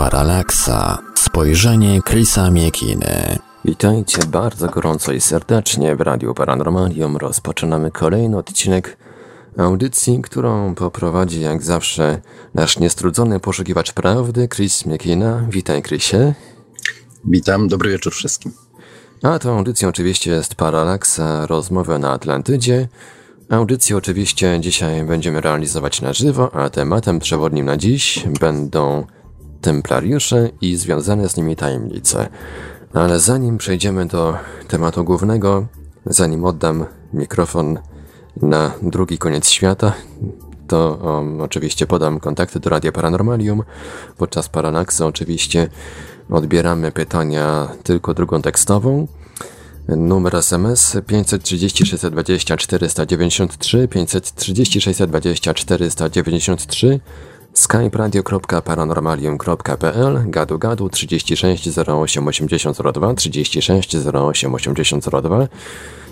Paralaksa. Spojrzenie Chrisa Miekiny. Witajcie bardzo gorąco i serdecznie w Radiu Paranormalium. Rozpoczynamy kolejny odcinek audycji, którą poprowadzi jak zawsze nasz niestrudzony poszukiwacz prawdy, Chris Miekina. Witaj, Chrisie. Witam, dobry wieczór wszystkim. A tą audycją oczywiście jest Paralaksa, rozmowa na Atlantydzie. Audycję oczywiście dzisiaj będziemy realizować na żywo, a tematem przewodnim na dziś będą templariusze i związane z nimi tajemnice. Ale zanim przejdziemy do tematu głównego, zanim oddam mikrofon na drugi koniec świata, to um, oczywiście podam kontakty do Radia Paranormalium. Podczas Paranaxy oczywiście odbieramy pytania tylko drugą tekstową. Numer SMS 530 620 493 530 620 493 skype-radio.paranormalium.pl gadu gadu 36 08 80 02 36 08 80 02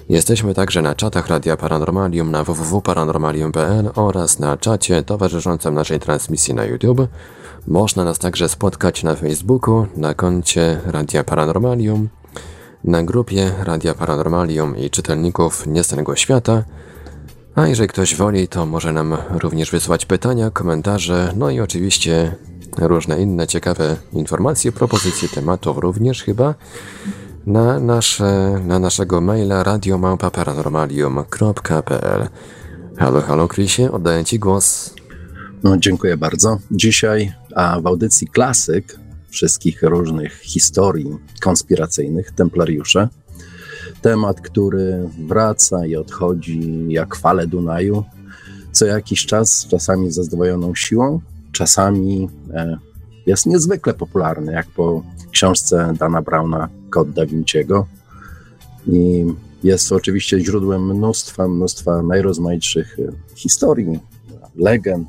Jesteśmy także na czatach Radia Paranormalium na www.paranormalium.pl oraz na czacie towarzyszącym naszej transmisji na YouTube. Można nas także spotkać na Facebooku, na koncie Radia Paranormalium, na grupie Radia Paranormalium i czytelników Niestanego Świata. A jeżeli ktoś woli, to może nam również wysłać pytania, komentarze, no i oczywiście różne inne ciekawe informacje, propozycje tematów również chyba na, nasze, na naszego maila radiomałpa-paranormalium.pl Halo, halo Krysie, oddaję Ci głos. No, dziękuję bardzo. Dzisiaj a w audycji klasyk wszystkich różnych historii konspiracyjnych, templariusze, temat, który wraca i odchodzi jak fale Dunaju, co jakiś czas, czasami ze zdwojoną siłą, czasami e, jest niezwykle popularny, jak po książce Dana Browna Kod Da Vinciego. I jest oczywiście źródłem mnóstwa, mnóstwa najrozmaitszych e, historii, legend,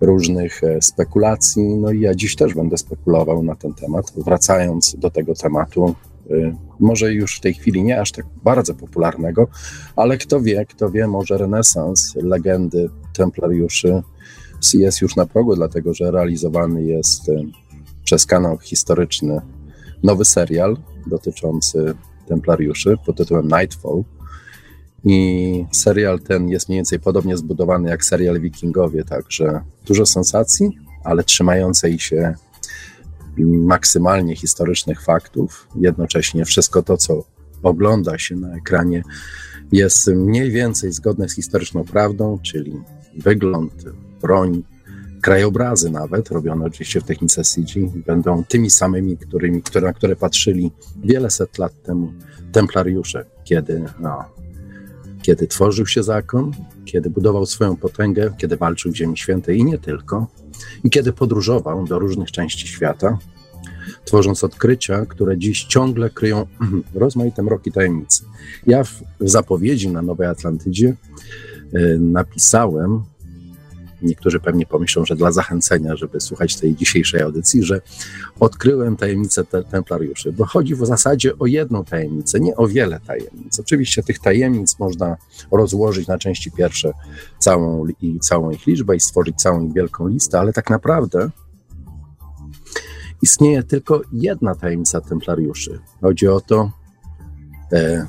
różnych e, spekulacji. No i ja dziś też będę spekulował na ten temat, wracając do tego tematu. E, może już w tej chwili nie aż tak bardzo popularnego, ale kto wie, kto wie, może renesans legendy templariuszy jest już na progu, dlatego że realizowany jest e, przez kanał historyczny nowy serial dotyczący templariuszy pod tytułem Nightfall. I serial ten jest mniej więcej podobnie zbudowany jak serial Wikingowie, także dużo sensacji, ale trzymającej się maksymalnie historycznych faktów. Jednocześnie wszystko to, co ogląda się na ekranie, jest mniej więcej zgodne z historyczną prawdą, czyli wygląd, broń, krajobrazy nawet, robione oczywiście w technice CG, będą tymi samymi, którymi, które, na które patrzyli wiele set lat temu templariusze, kiedy no, kiedy tworzył się zakon, kiedy budował swoją potęgę, kiedy walczył w Ziemi Świętej i nie tylko, i kiedy podróżował do różnych części świata, tworząc odkrycia, które dziś ciągle kryją rozmaite mroki tajemnicy. Ja w, zapowiedzi na Nowej Atlantydzie y, napisałem niektórzy pewnie pomyślą, że dla zachęcenia, żeby słuchać tej dzisiejszej audycji, że odkryłem tajemnicę te templariuszy, bo chodzi w zasadzie o jedną tajemnicę, nie o wiele tajemnic. Oczywiście tych tajemnic można rozłożyć na części pierwsze całą, i całą ich liczbę i stworzyć całą ich wielką listę, ale tak naprawdę istnieje tylko jedna tajemnica templariuszy. Chodzi o to, e,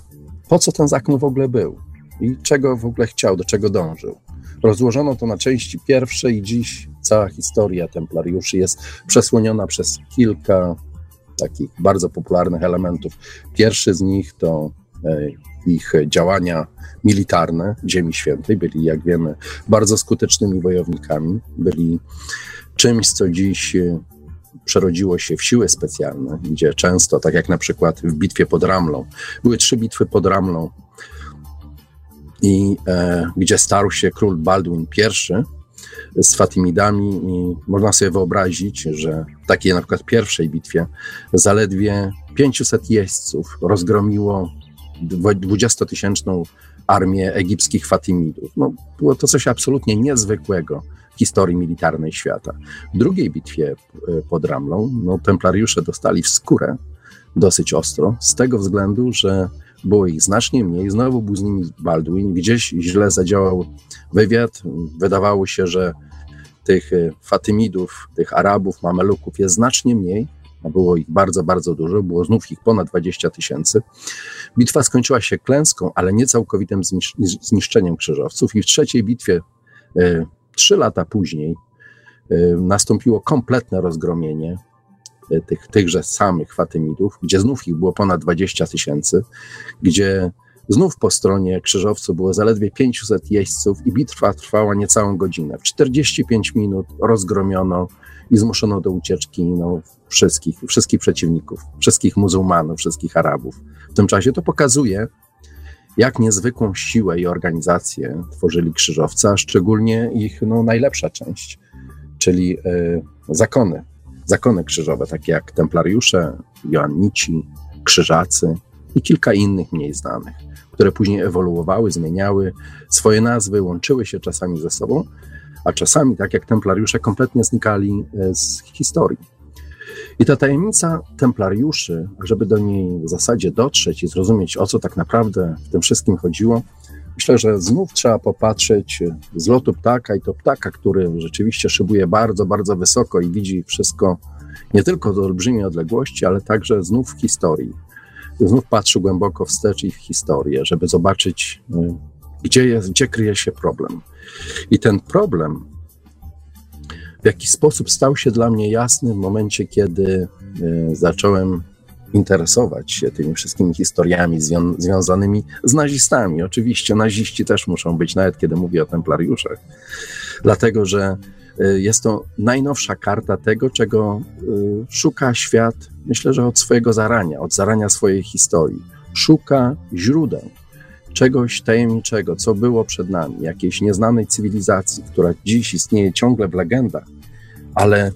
po co ten zakon w ogóle był i czego w ogóle chciał, do czego dążył. Rozłożono to na części pierwsze i dziś cała historia templariuszy jest przesłoniona przez kilka takich bardzo popularnych elementów. Pierwszy z nich to e, ich działania militarne Ziemi Świętej. Byli, jak wiemy, bardzo skutecznymi wojownikami. Byli czymś, co dziś e, przerodziło się w siły specjalne, gdzie często, tak jak na przykład w bitwie pod Ramlą, były trzy bitwy pod Ramlą, i e, gdzie starł się król Baldwin I z Fatimidami i można sobie wyobrazić, że w takiej na przykład pierwszej bitwie zaledwie 500 jeźdźców rozgromiło 20-tysięczną armię egipskich Fatimidów. No, było to coś absolutnie niezwykłego w historii militarnej świata. W drugiej bitwie e, pod Ramlą no, templariusze dostali w skórę dosyć ostro, z tego względu, że było ich znacznie mniej. Znowu był z nimi Baldwin. Gdzieś źle zadziałał wywiad. Wydawało się, że tych e, Fatymidów, tych Arabów, Mameluków jest znacznie mniej, było ich bardzo, bardzo dużo, było znów ich ponad 20 tysięcy. Bitwa skończyła się klęską, ale nie całkowitym zniszczeniem krzyżowców i w trzeciej bitwie, e, trzy lata później, e, nastąpiło kompletne rozgromienie tych, tychże samych Fatymidów, gdzie znów ich było ponad 20 tysięcy, gdzie Znów po stronie krzyżowców było zaledwie 500 jeźdźców i bitwa trwała niecałą godzinę. W 45 minut rozgromiono i zmuszono do ucieczki no, wszystkich, wszystkich przeciwników, wszystkich muzułmanów, wszystkich Arabów. W tym czasie to pokazuje, jak niezwykłą siłę i organizację tworzyli krzyżowcy, a szczególnie ich no, najlepsza część, czyli y, zakony, zakony krzyżowe, takie jak templariusze, joannici, krzyżacy i kilka innych mniej znanych które później ewoluowały, zmieniały swoje nazwy, łączyły się czasami ze sobą, a czasami, tak jak templariusze, kompletnie znikali e, z historii. I ta tajemnica templariuszy, żeby do niej w zasadzie dotrzeć i zrozumieć, o co tak naprawdę w tym wszystkim chodziło, myślę, że znów trzeba popatrzeć z lotu ptaka i to ptaka, który rzeczywiście szybuje bardzo, bardzo wysoko i widzi wszystko nie tylko z olbrzymiej odległości, ale także znów w historii znów patrzył głęboko wstecz i w historię, żeby zobaczyć, y, gdzie, jest, gdzie kryje się problem. I ten problem w jakiś sposób stał się dla mnie jasny w momencie, kiedy y, zacząłem interesować się tymi wszystkimi historiami zwią- związanymi z nazistami. Oczywiście naziści też muszą być, nawet kiedy mówię o templariuszach, dlatego że y, jest to najnowsza karta tego, czego szuka świat myślę, że od swojego zarania, od zarania swojej historii. Szuka źródeł czegoś tajemniczego, co było przed nami, jakiejś nieznanej cywilizacji, która dziś istnieje ciągle w legendach, ale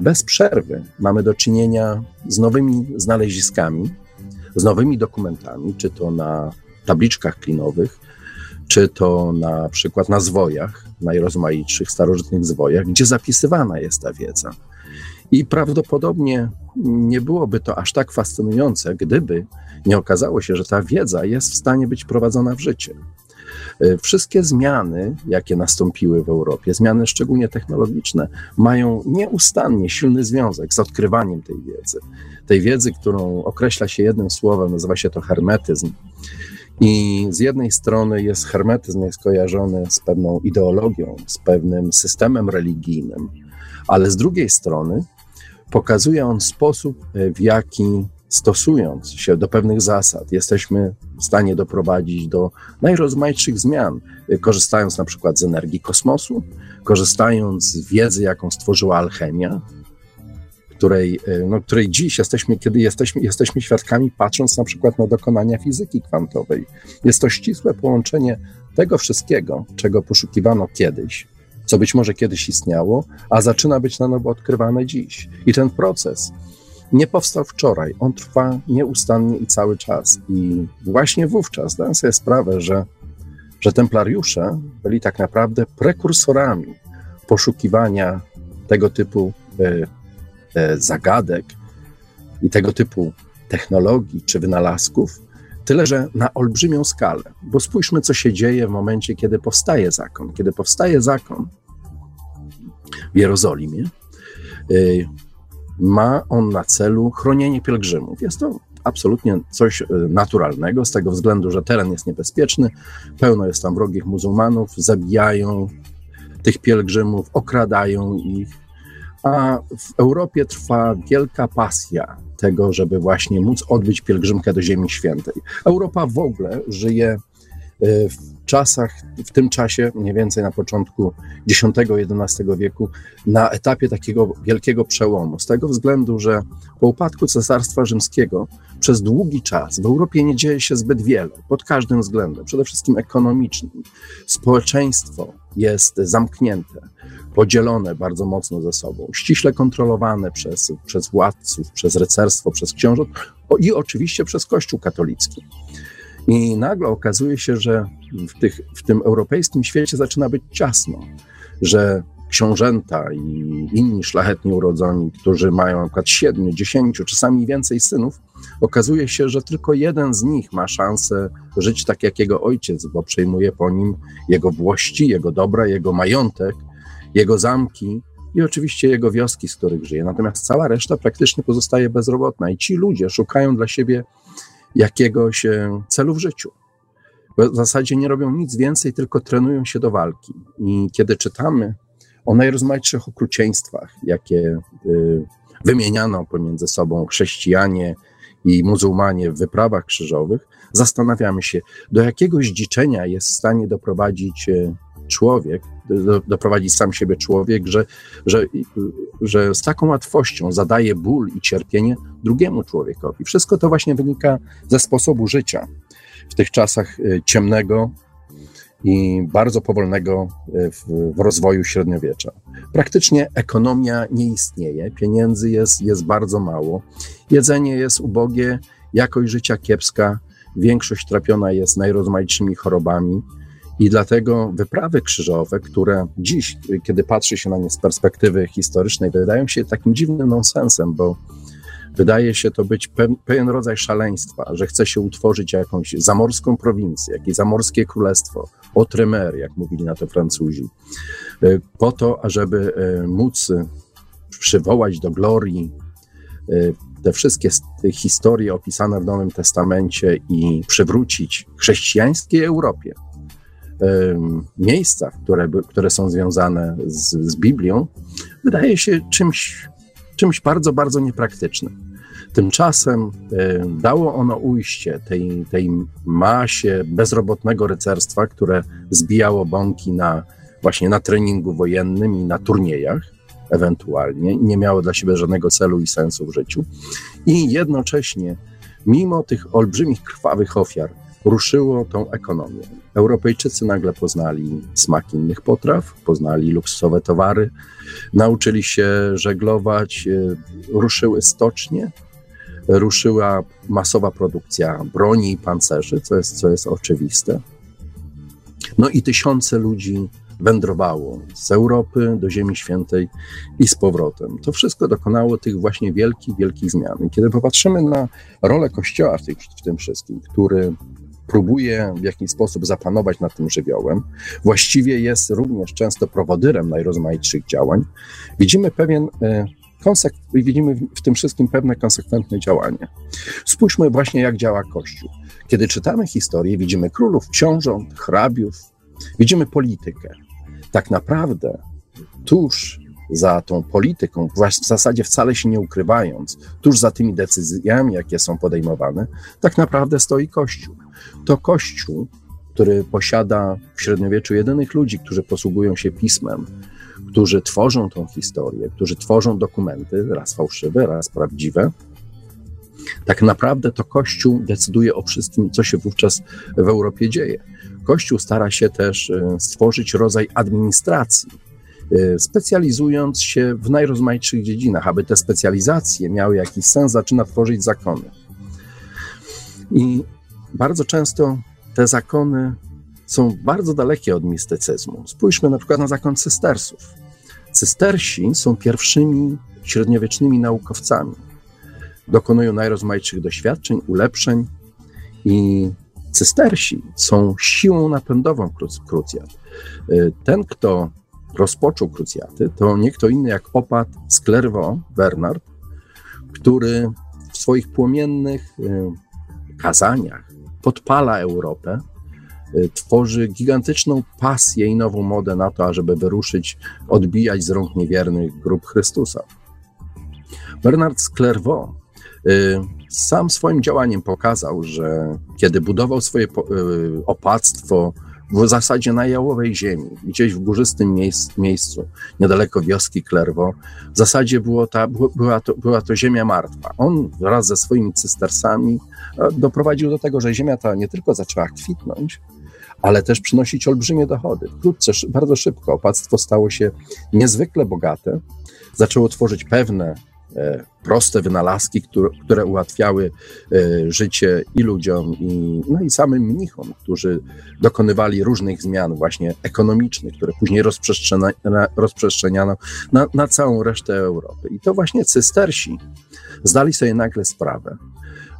bez przerwy mamy do czynienia z nowymi znaleziskami, z nowymi dokumentami, czy to na tabliczkach klinowych, czy to na przykład na zwojach, najrozmaitszych starożytnych zwojach, gdzie zapisywana jest ta wiedza. I prawdopodobnie nie byłoby to aż tak fascynujące, gdyby nie okazało się, że ta wiedza jest w stanie być prowadzona w życie. E, wszystkie zmiany, jakie nastąpiły w Europie, zmiany szczególnie technologiczne, mają nieustannie silny związek z odkrywaniem tej wiedzy. Tej wiedzy, którą określa się jednym słowem, nazywa się to hermetyzm. I z jednej strony jest hermetyzm jest kojarzony z pewną ideologią, z pewnym systemem religijnym, ale z drugiej strony pokazuje on sposób, e, w jaki stosując się do pewnych zasad, jesteśmy w stanie doprowadzić do najrozmaitszych zmian, korzystając na przykład z energii kosmosu, korzystając z wiedzy, jaką stworzyła alchemia, której, e, no, której dziś jesteśmy, kiedy jesteśmy, jesteśmy świadkami, patrząc na przykład na dokonania fizyki kwantowej. Jest to ścisłe połączenie tego wszystkiego, czego poszukiwano kiedyś, co być może kiedyś istniało, a zaczyna być na nowo odkrywane dziś. I ten proces nie powstał wczoraj, on trwa nieustannie i cały czas. I właśnie wówczas zdałem sobie sprawę, że, że templariusze byli tak naprawdę prekursorami poszukiwania tego typu e, e, zagadek i tego typu technologii czy wynalazków, Tyle, że na olbrzymią skalę, bo spójrzmy, co się dzieje w momencie, kiedy powstaje zakon. Kiedy powstaje zakon w Jerozolimie, y, ma on na celu chronienie pielgrzymów. Jest to absolutnie coś y, naturalnego, z tego względu, że teren jest niebezpieczny, pełno jest tam wrogich muzułmanów, zabijają tych pielgrzymów, okradają ich, a w Europie trwa wielka pasja tego, żeby właśnie móc odbyć pielgrzymkę do Ziemi Świętej. Europa w ogóle żyje e, w czasach, w tym czasie, mniej więcej na początku X-XI wieku, na etapie takiego wielkiego przełomu. Z tego względu, że po upadku Cesarstwa Rzymskiego przez długi czas w Europie nie dzieje się zbyt wiele, pod każdym względem, przede wszystkim ekonomicznym. Społeczeństwo jest zamknięte podzielone bardzo mocno ze sobą, ściśle kontrolowane przez, przez władców, przez rycerstwo, przez książąt i oczywiście przez Kościół katolicki. I nagle okazuje się, że w, tych, w tym europejskim świecie zaczyna być ciasno, że książęta i inni szlachetni urodzoni, którzy mają na przykład siedmiu, dziesięciu, czasami więcej synów, okazuje się, że tylko jeden z nich ma szansę żyć tak jak jego ojciec, bo przejmuje po nim jego włości, jego dobra, jego majątek jego zamki i oczywiście jego wioski, z których żyje. Natomiast cała reszta praktycznie pozostaje bezrobotna i ci ludzie szukają dla siebie jakiegoś celu w życiu. W zasadzie nie robią nic więcej, tylko trenują się do walki. I kiedy czytamy o najrozmaitszych okrucieństwach, jakie y, wymieniano pomiędzy sobą chrześcijanie i muzułmanie w wyprawach krzyżowych, zastanawiamy się, do jakiego zdziczenia jest w stanie doprowadzić e, człowiek, doprowadzić sam siebie człowiek, że, że, że z taką łatwością zadaje ból i cierpienie drugiemu człowiekowi. Wszystko to właśnie wynika ze sposobu życia w tych czasach e, ciemnego i bardzo powolnego e, w, w rozwoju średniowiecza. Praktycznie ekonomia nie istnieje, pieniędzy jest, jest bardzo mało, jedzenie jest ubogie, jakość życia kiepska, większość trapiona jest najrozmaitszymi chorobami. I dlatego wyprawy krzyżowe, które dziś, kiedy patrzy się na nie z perspektywy historycznej, wydają się takim dziwnym nonsensem, bo wydaje się to być pewien rodzaj szaleństwa, że chce się utworzyć jakąś zamorską prowincję, jakieś zamorskie królestwo, Outremer, jak mówili na to Francuzi, e, po to, ażeby e, móc przywołać do glorii e, te wszystkie historie opisane w Nowym Testamencie i przywrócić chrześcijańskiej Europie miejsca, które, które są związane z, z Biblią, wydaje się czymś, czymś bardzo, bardzo niepraktycznym. Tymczasem dało ono ujście tej, tej masie bezrobotnego rycerstwa, które zbijało bąki na, właśnie na treningu wojennym i na turniejach ewentualnie, nie miało dla siebie żadnego celu i sensu w życiu. I jednocześnie, mimo tych olbrzymich, krwawych ofiar, ruszyło tą ekonomię. Europejczycy nagle poznali smak innych potraw, poznali luksusowe towary, nauczyli się żeglować, e, ruszyły stocznie, ruszyła masowa produkcja broni i pancerzy, co jest, co jest oczywiste. No i tysiące ludzi wędrowało z Europy do Ziemi Świętej i z powrotem. To wszystko dokonało tych właśnie wielkich, wielkich zmian. I kiedy popatrzymy na rolę Kościoła w, w tym wszystkim, który próbuje w jakiś sposób zapanować nad tym żywiołem, właściwie jest również często prowodyrem najrozmaitszych działań, widzimy pewien e, widzimy w tym wszystkim pewne konsekwentne działanie. Spójrzmy właśnie, jak działa Kościół. Kiedy czytamy historię, widzimy królów, książąt, hrabiów, widzimy politykę. Tak naprawdę tuż za tą polityką, w zasadzie wcale się nie ukrywając, tuż za tymi decyzjami, jakie są podejmowane, tak naprawdę stoi Kościół. To Kościół, który posiada w średniowieczu jedynych ludzi, którzy posługują się pismem, którzy tworzą tą historię, którzy tworzą dokumenty, raz fałszywe, raz prawdziwe, tak naprawdę to Kościół decyduje o wszystkim, co się wówczas w Europie dzieje. Kościół stara się też e, stworzyć rodzaj administracji, specjalizując się w najrozmaitszych dziedzinach. Aby te specjalizacje miały jakiś sens, zaczyna tworzyć zakony. I bardzo często te zakony są bardzo dalekie od mistycyzmu. Spójrzmy na przykład na zakon cystersów. Cystersi są pierwszymi średniowiecznymi naukowcami. Dokonują najrozmaitszych doświadczeń, ulepszeń i cystersi są siłą napędową krucjat. Y, ten, kto rozpoczął krucjaty, to nie kto inny jak opat z Clairvaux, Bernard, który w swoich płomiennych y, kazaniach podpala Europę Y, tworzy gigantyczną pasję i nową modę na to, ażeby wyruszyć, odbijać z rąk niewiernych grup Chrystusa. Bernard z Clairvaux y, sam swoim działaniem pokazał, że kiedy budował swoje opactwo w zasadzie na jałowej ziemi, gdzieś w górzystym miejscu, niedaleko wioski Clairvaux, w zasadzie było ta, była, to, była to ziemia martwa. On wraz ze swoimi cystersami doprowadził do tego, że ziemia ta nie tylko zaczęła kwitnąć, ale też przynosić olbrzymie dochody. Wkrótce, bardzo szybko opactwo stało się niezwykle bogate, zaczęło tworzyć pewne e, proste wynalazki, które, które ułatwiały e, życie i ludziom, i, no i samym mnichom, którzy dokonywali różnych zmian właśnie ekonomicznych, które później rozprzestrzeniano na, na całą resztę Europy. I to właśnie cystersi zdali sobie nagle sprawę,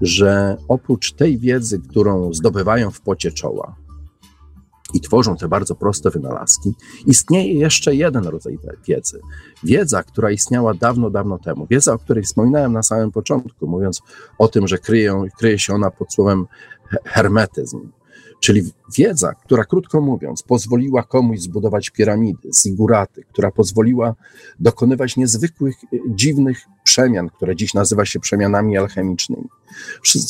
że oprócz tej wiedzy, którą zdobywają w pocie czoła, i tworzą te bardzo proste wynalazki, istnieje jeszcze jeden rodzaj wiedzy. Wiedza, która istniała dawno, dawno temu. Wiedza, o której wspominałem na samym początku, mówiąc o tym, że kryje, kryje się ona pod słowem hermetyzm. Czyli wiedza, która krótko mówiąc pozwoliła komuś zbudować piramidy, ziguraty, która pozwoliła dokonywać niezwykłych, dziwnych przemian, które dziś nazywa się przemianami alchemicznymi.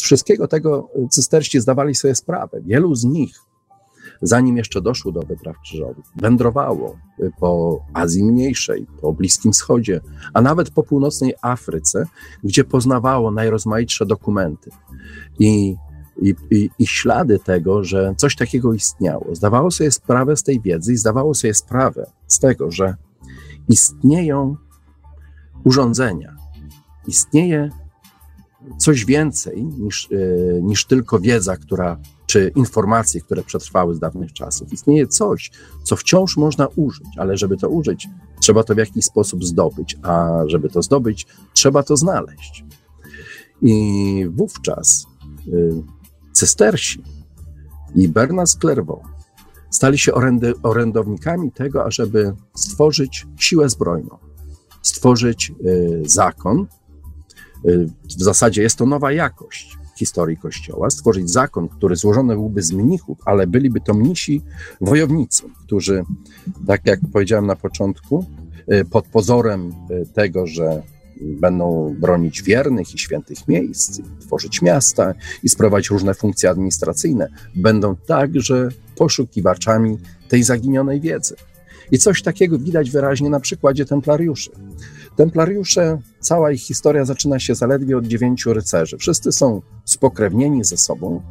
Wszystkiego tego cysterści zdawali sobie sprawę. Wielu z nich zanim jeszcze doszło do wypraw krzyżowych, wędrowało po Azji Mniejszej, po Bliskim Wschodzie, a nawet po północnej Afryce, gdzie poznawało najrozmaitsze dokumenty. I i, i, i, ślady tego, że coś takiego istniało. Zdawało sobie sprawę z tej wiedzy i zdawało sobie sprawę z tego, że istnieją urządzenia, istnieje coś więcej niż, e, niż tylko wiedza, która, czy informacje, które przetrwały z dawnych czasów. Istnieje coś, co wciąż można użyć, ale żeby to użyć, trzeba to w jakiś sposób zdobyć, a żeby to zdobyć, trzeba to znaleźć. I wówczas y, cystersi i Bernard Clairvaux stali się orędy, orędownikami tego, ażeby stworzyć siłę zbrojną, stworzyć y, zakon, Y, w zasadzie jest to nowa jakość historii Kościoła, stworzyć zakon, który złożony byłby z mnichów, ale byliby to mnisi wojownicy, którzy, tak jak powiedziałem na początku, y, pod pozorem y, tego, że będą bronić wiernych i świętych miejsc, tworzyć miasta i sprawować różne funkcje administracyjne, będą także poszukiwaczami tej zaginionej wiedzy. I coś takiego widać wyraźnie na przykładzie templariuszy. Templariusze, cała ich historia zaczyna się zaledwie od dziewięciu rycerzy. Wszyscy są spokrewnieni ze sobą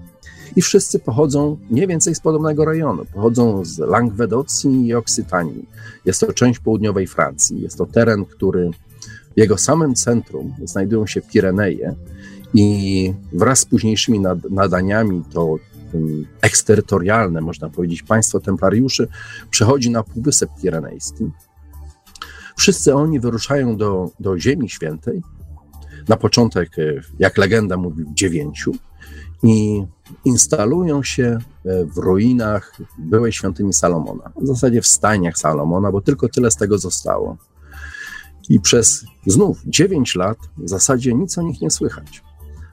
i wszyscy pochodzą mniej więcej z podobnego rejonu. Pochodzą z Langwedocji i Oksytanii. Jest to część południowej Francji. Jest to teren, który w jego samym centrum znajdują się Pireneje i wraz z późniejszymi nadaniami to eksterytorialne, można powiedzieć, państwo templariuszy przechodzi na Półwysep Pirenejski Wszyscy oni wyruszają do, do Ziemi Świętej. Na początek, e, jak legenda mówi, dziewięciu i instalują się e, w ruinach byłej świątyni Salomona. W zasadzie w stajniach Salomona, bo tylko tyle z tego zostało. I przez znów dziewięć lat w zasadzie nic o nich nie słychać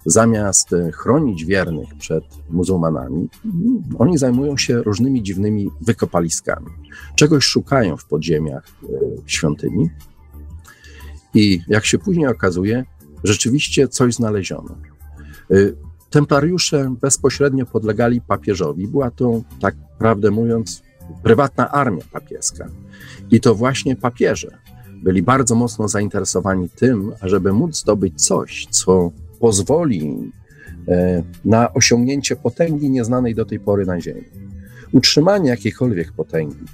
zamiast e, chronić wiernych przed muzułmanami, oni zajmują się różnymi dziwnymi wykopaliskami. Czegoś szukają w podziemiach e, świątyni i jak się później okazuje, rzeczywiście coś znaleziono. E, templariusze bezpośrednio podlegali papieżowi. Była to, tak prawdę mówiąc, prywatna armia papieska. I to właśnie papieże byli bardzo mocno zainteresowani tym, ażeby móc zdobyć coś, co pozwoli e, na osiągnięcie potęgi nieznanej do tej pory na Ziemi. Utrzymanie jakiejkolwiek potęgi,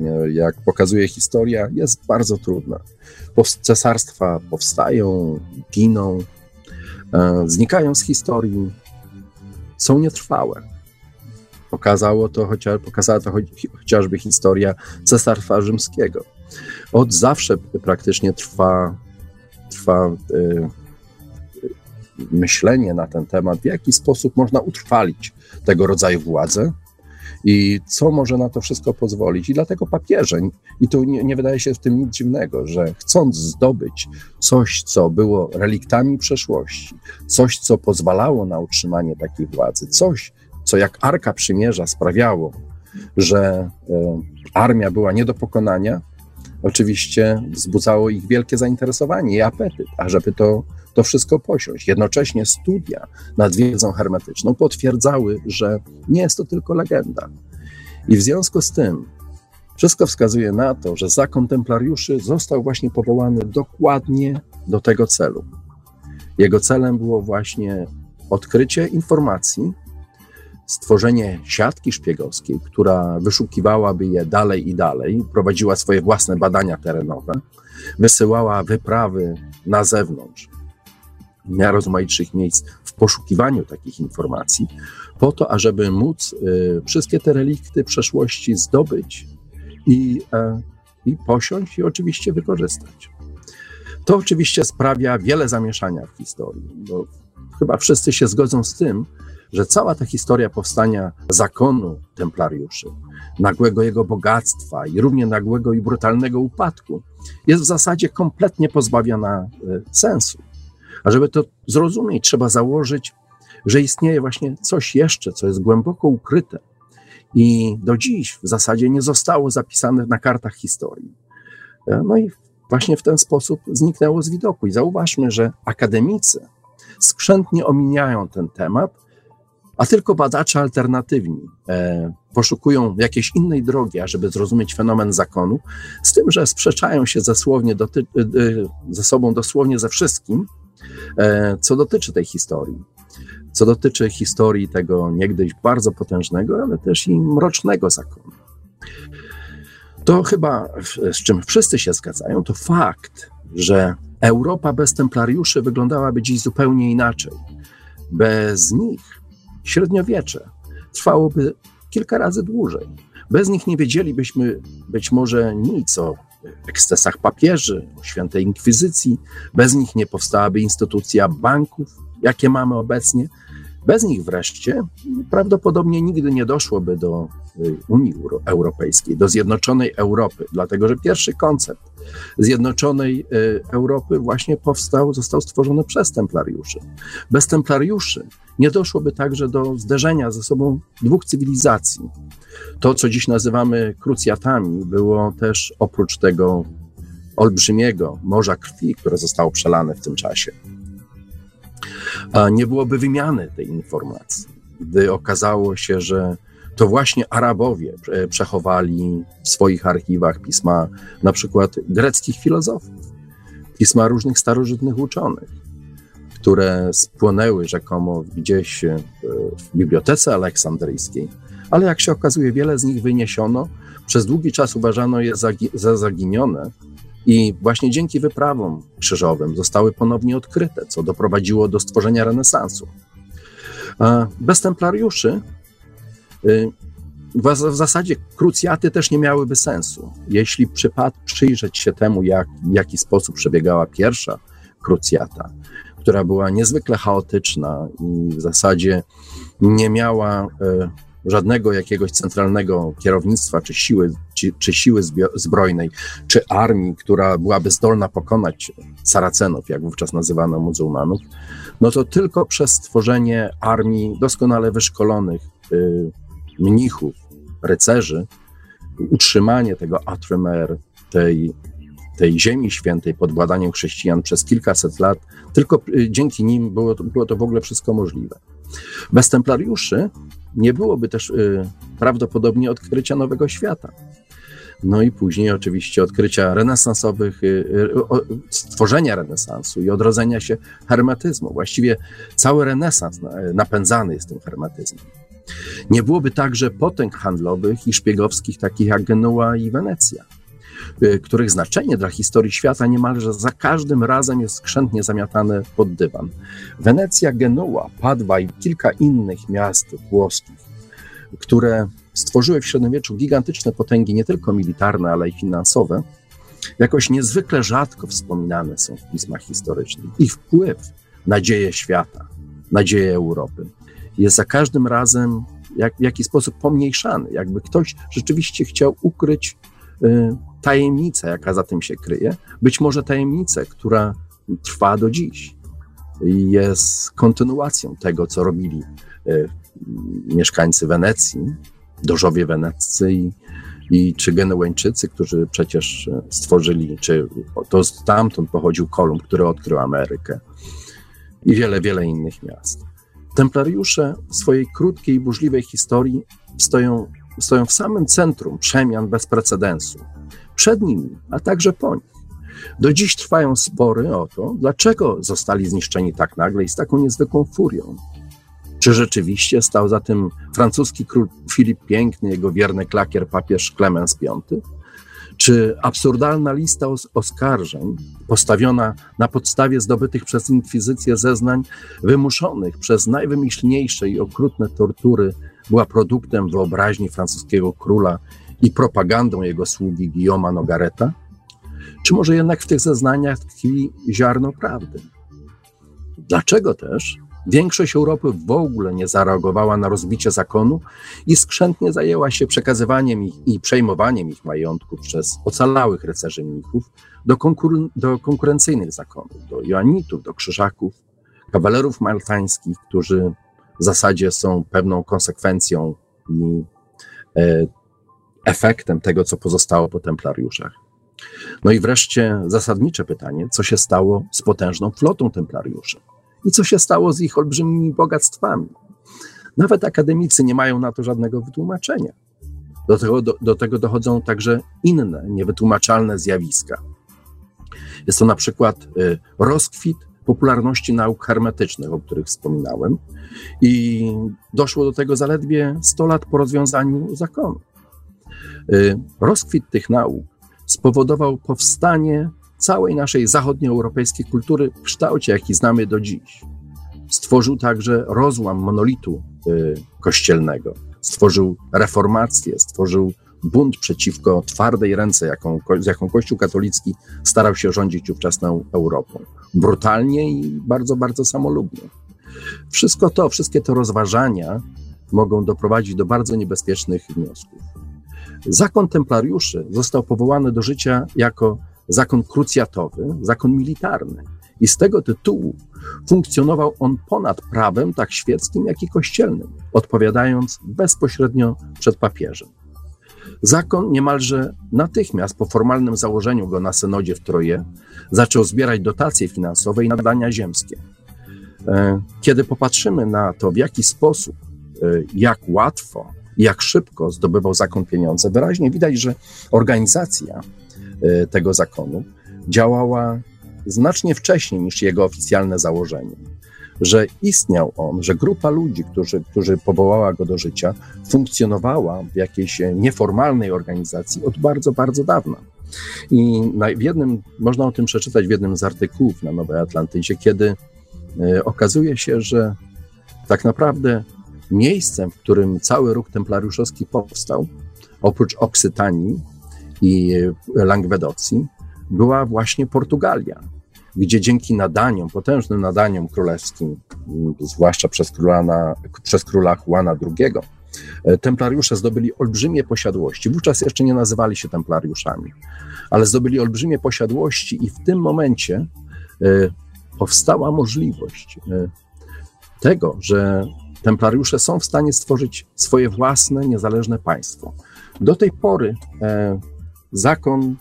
e, jak pokazuje historia, jest bardzo trudne. Cesarstwa powstają, giną, e, znikają z historii, są nietrwałe. Pokazało to chociaż, pokazała to chociażby historia Cesarstwa Rzymskiego. Od zawsze praktycznie trwa, trwa myślenie na ten temat, w jaki sposób można utrwalić tego rodzaju władzę i co może na to wszystko pozwolić. I dlatego papieże, i tu nie, nie wydaje się w tym nic dziwnego, że chcąc zdobyć coś, co było reliktami przeszłości, coś, co pozwalało na utrzymanie takiej władzy, coś, co jak Arka Przymierza sprawiało, że e, armia była nie do pokonania, oczywiście wzbudzało ich wielkie zainteresowanie i apetyt, ażeby to to wszystko posiąść. Jednocześnie studia nad wiedzą hermetyczną potwierdzały, że nie jest to tylko legenda. I w związku z tym wszystko wskazuje na to, że zakon templariuszy został właśnie powołany dokładnie do tego celu. Jego celem było właśnie odkrycie informacji, stworzenie siatki szpiegowskiej, która wyszukiwałaby je dalej i dalej, prowadziła swoje własne badania terenowe, wysyłała wyprawy na zewnątrz, najrozmaitszych miejsc w poszukiwaniu takich informacji, po to, ażeby móc y, wszystkie te relikty przeszłości zdobyć i, e, i posiąść i oczywiście wykorzystać. To oczywiście sprawia wiele zamieszania w historii, bo chyba wszyscy się zgodzą z tym, że cała ta historia powstania zakonu templariuszy, nagłego jego bogactwa i równie nagłego i brutalnego upadku jest w zasadzie kompletnie pozbawiona e, sensu. A żeby to zrozumieć, trzeba założyć, że istnieje właśnie coś jeszcze, co jest głęboko ukryte i do dziś w zasadzie nie zostało zapisane na kartach historii. E, no i właśnie w ten sposób zniknęło z widoku. I zauważmy, że akademicy skrzętnie omijają ten temat, a tylko badacze alternatywni e, poszukują jakiejś innej drogi, ażeby zrozumieć fenomen zakonu, z tym, że sprzeczają się doty- e, ze sobą dosłownie ze wszystkim, e, co dotyczy tej historii. Co dotyczy historii tego niegdyś bardzo potężnego, ale też i mrocznego zakonu. To chyba, z czym wszyscy się zgadzają, to fakt, że Europa bez templariuszy wyglądałaby dziś zupełnie inaczej. Bez nich średniowiecze trwałoby kilka razy dłużej. Bez nich nie wiedzielibyśmy być może nic o ekscesach papieży, o świętej inkwizycji. Bez nich nie powstałaby instytucja banków, jakie mamy obecnie. Bez nich wreszcie prawdopodobnie nigdy nie doszłoby do y, Unii Europejskiej, do zjednoczonej Europy, dlatego że pierwszy koncept zjednoczonej y, Europy właśnie powstał, został stworzony przez templariuszy. Bez templariuszy nie doszłoby także do zderzenia ze sobą dwóch cywilizacji. To, co dziś nazywamy krucjatami, było też oprócz tego olbrzymiego morza krwi, które zostało przelane w tym czasie nie byłoby wymiany tej informacji, gdy okazało się, że to właśnie Arabowie przechowali w swoich archiwach pisma na przykład greckich filozofów, pisma różnych starożytnych uczonych, które spłonęły rzekomo gdzieś e, w bibliotece aleksandryjskiej, ale jak się okazuje, wiele z nich wyniesiono, przez długi czas uważano je za zaginione, i właśnie dzięki wyprawom krzyżowym zostały ponownie odkryte, co doprowadziło do stworzenia renesansu. Bez templariuszy y, w zasadzie krucjaty też nie miałyby sensu. Jeśli przypad, przyjrzeć się temu, jak, w jaki sposób przebiegała pierwsza krucjata, która była niezwykle chaotyczna i w zasadzie nie miała y, żadnego jakiegoś centralnego kierownictwa, czy siły, czy, czy siły zbrojnej, czy armii, która byłaby zdolna pokonać Saracenów, jak wówczas nazywano muzułmanów, no to tylko przez stworzenie armii doskonale wyszkolonych y, mnichów, rycerzy, utrzymanie tego Atremer, tej, tej ziemi świętej pod władaniem chrześcijan przez kilkaset lat, tylko y, dzięki nim było to, było to w ogóle wszystko możliwe. Bez templariuszy nie byłoby też y, prawdopodobnie odkrycia nowego świata. No i później oczywiście odkrycia renesansowych, y, y, stworzenia renesansu i odrodzenia się hermetyzmu. Właściwie cały renesans napędzany jest tym hermetyzmem. Nie byłoby także potęg handlowych i szpiegowskich, takich jak Genua i Wenecja. Y, których znaczenie dla historii świata niemalże za każdym razem jest skrzętnie zamiatane pod dywan. Wenecja, Genua, Padwa i kilka innych miast włoskich, które stworzyły w średniowieczu gigantyczne potęgi, nie tylko militarne, ale i finansowe, jakoś niezwykle rzadko wspominane są w pismach historycznych. Ich wpływ na dzieje świata, na dzieje Europy jest za każdym razem jak, w jakiś sposób pomniejszany, jakby ktoś rzeczywiście chciał ukryć y, tajemnicę, jaka za tym się kryje, być może tajemnicę, która trwa do dziś. Jest kontynuacją tego, co robili e, mieszkańcy Wenecji, dożowie weneccy i, i czy Genueńczycy, którzy przecież stworzyli, czy to stamtąd pochodził Kolumb, który odkrył Amerykę i wiele, wiele innych miast. Templariusze w swojej krótkiej i burzliwej historii stoją, stoją w samym centrum przemian bez precedensu przed nimi, a także po nich. Do dziś trwają spory o to, dlaczego zostali zniszczeni tak nagle i z taką niezwykłą furią. Czy rzeczywiście stał za tym francuski król Filip Piękny, jego wierny klakier papież Klemens V? Czy absurdalna lista os oskarżeń, postawiona na podstawie zdobytych przez inkwizycję zeznań, wymuszonych przez najwymyślniejsze i okrutne tortury, była produktem wyobraźni francuskiego króla i propagandą jego sługi Guillauma Nogareta? Czy może jednak w tych zeznaniach tkwi ziarno prawdy? Dlaczego też Większość Europy w ogóle nie zareagowała na rozbicie zakonu i skrzętnie zajęła się przekazywaniem ich i przejmowaniem ich majątków przez ocalałych rycerzy mnichów do, konkur- do konkurencyjnych zakonów, do joanitów, do krzyżaków, kawalerów maltańskich, którzy w zasadzie są pewną konsekwencją i e, efektem tego, co pozostało po templariuszach. No i wreszcie zasadnicze pytanie, co się stało z potężną flotą templariuszy i co się stało z ich olbrzymimi bogactwami. Nawet akademicy nie mają na to żadnego wytłumaczenia. Do tego, do, do tego dochodzą także inne niewytłumaczalne zjawiska. Jest to na przykład y, rozkwit popularności nauk hermetycznych, o których wspominałem, i doszło do tego zaledwie 100 lat po rozwiązaniu zakonu. Y, rozkwit tych nauk spowodował powstanie całej naszej zachodnioeuropejskiej kultury w kształcie, jaki znamy do dziś. Stworzył także rozłam monolitu y, kościelnego, stworzył reformację, stworzył bunt przeciwko twardej ręce, jaką, z jaką Kościół katolicki starał się rządzić ówczesną Europą. Brutalnie i bardzo, bardzo samolubnie. Wszystko to, wszystkie te rozważania mogą doprowadzić do bardzo niebezpiecznych wniosków. Zakon templariuszy został powołany do życia jako zakon krucjatowy, zakon militarny. I z tego tytułu funkcjonował on ponad prawem, tak świeckim, jak i kościelnym, odpowiadając bezpośrednio przed papieżem. Zakon niemalże natychmiast po formalnym założeniu go na synodzie w Troje zaczął zbierać dotacje finansowe i nadania ziemskie. E, kiedy popatrzymy na to, w jaki sposób, e, jak łatwo jak szybko zdobywał zakon pieniądze, wyraźnie widać, że organizacja e, tego zakonu działała znacznie wcześniej niż jego oficjalne założenie. Że istniał on, że grupa ludzi, którzy, którzy powołała go do życia, funkcjonowała w jakiejś nieformalnej organizacji od bardzo, bardzo dawna. I na, w jednym, można o tym przeczytać w jednym z artykułów na Nowej Atlantydzie, kiedy y, okazuje się, że tak naprawdę miejscem, w którym cały ruch templariuszowski powstał, oprócz Oksytanii i Langwedocji, była właśnie Portugalia, gdzie dzięki nadaniom, potężnym nadaniom królewskim, zwłaszcza przez króla, na, przez króla Juana II, templariusze zdobyli olbrzymie posiadłości. Wówczas jeszcze nie nazywali się templariuszami, ale zdobyli olbrzymie posiadłości i w tym momencie e, powstała możliwość e, tego, że templariusze są w stanie stworzyć swoje własne, niezależne państwo. Do tej pory zakon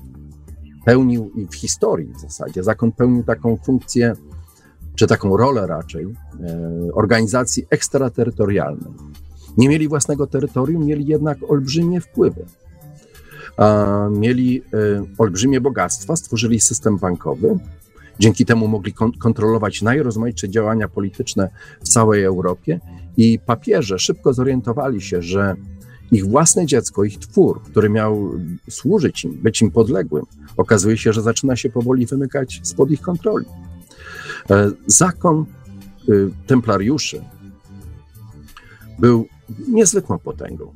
pełnił i w historii w zasadzie, zakon pełnił taką funkcję, czy taką rolę raczej, e, organizacji ekstraterytorialnej. Nie mieli własnego terytorium, mieli jednak olbrzymie wpływy. Mieli e, olbrzymie bogactwa, stworzyli system bankowy, dzięki temu mogli kontrolować najrozmaitsze działania polityczne w całej Europie i papieże szybko zorientowali się, że ich własne dziecko, ich twór, który miał służyć im, być im podległym, okazuje się, że zaczyna się powoli wymykać spod ich kontroli. E, zakon y, templariuszy był niezwykłą potęgą.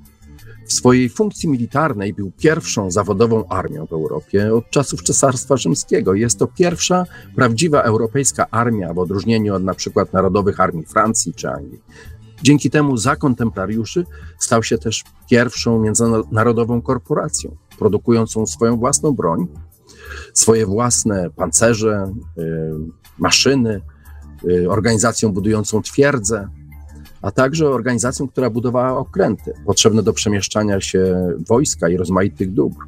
W swojej funkcji militarnej był pierwszą zawodową armią w Europie od czasów Cesarstwa Rzymskiego. Jest to pierwsza prawdziwa europejska armia, w odróżnieniu od przykład narodowych armii Francji czy Anglii. Dzięki temu zakon templariuszy stał się też pierwszą międzynarodową korporacją, produkującą swoją własną broń, swoje własne pancerze, y, maszyny, y, organizacją budującą twierdze, a także organizacją, która budowała okręty potrzebne do przemieszczania się wojska i rozmaitych dóbr.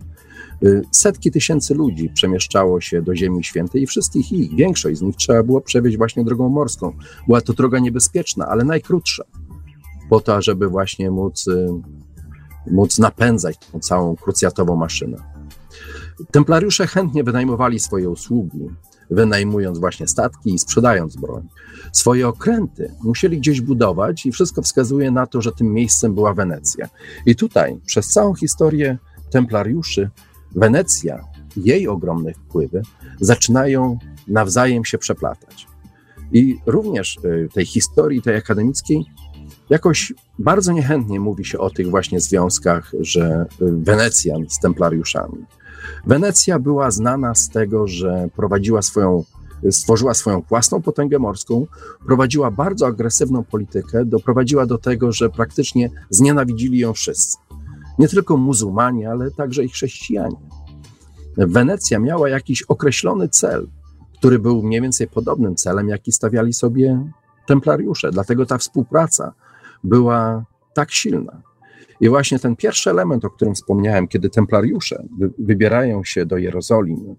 Y, setki tysięcy ludzi przemieszczało się do Ziemi Świętej i wszystkich ich, większość z nich trzeba było przewieźć właśnie drogą morską. Była to droga niebezpieczna, ale najkrótsza, po to, żeby właśnie móc, y, móc napędzać tą całą krucjatową maszynę. Templariusze chętnie wynajmowali swoje usługi, wynajmując właśnie statki i sprzedając broń. Swoje okręty musieli gdzieś budować i wszystko wskazuje na to, że tym miejscem była Wenecja. I tutaj przez całą historię templariuszy Wenecja, jej ogromne wpływy zaczynają nawzajem się przeplatać. I również y, tej historii, tej akademickiej, jakoś bardzo niechętnie mówi się o tych właśnie związkach, że y, Wenecjan z templariuszami. Wenecja była znana z tego, że prowadziła swoją stworzyła swoją własną potęgę morską, prowadziła bardzo agresywną politykę, doprowadziła do tego, że praktycznie znienawidzili ją wszyscy. Nie tylko muzułmanie, ale także i chrześcijanie. Wenecja miała jakiś określony cel, który był mniej więcej podobnym celem, jaki stawiali sobie templariusze. Dlatego ta współpraca była tak silna. I właśnie ten pierwszy element, o którym wspomniałem, kiedy templariusze wybierają się do Jerozolimy,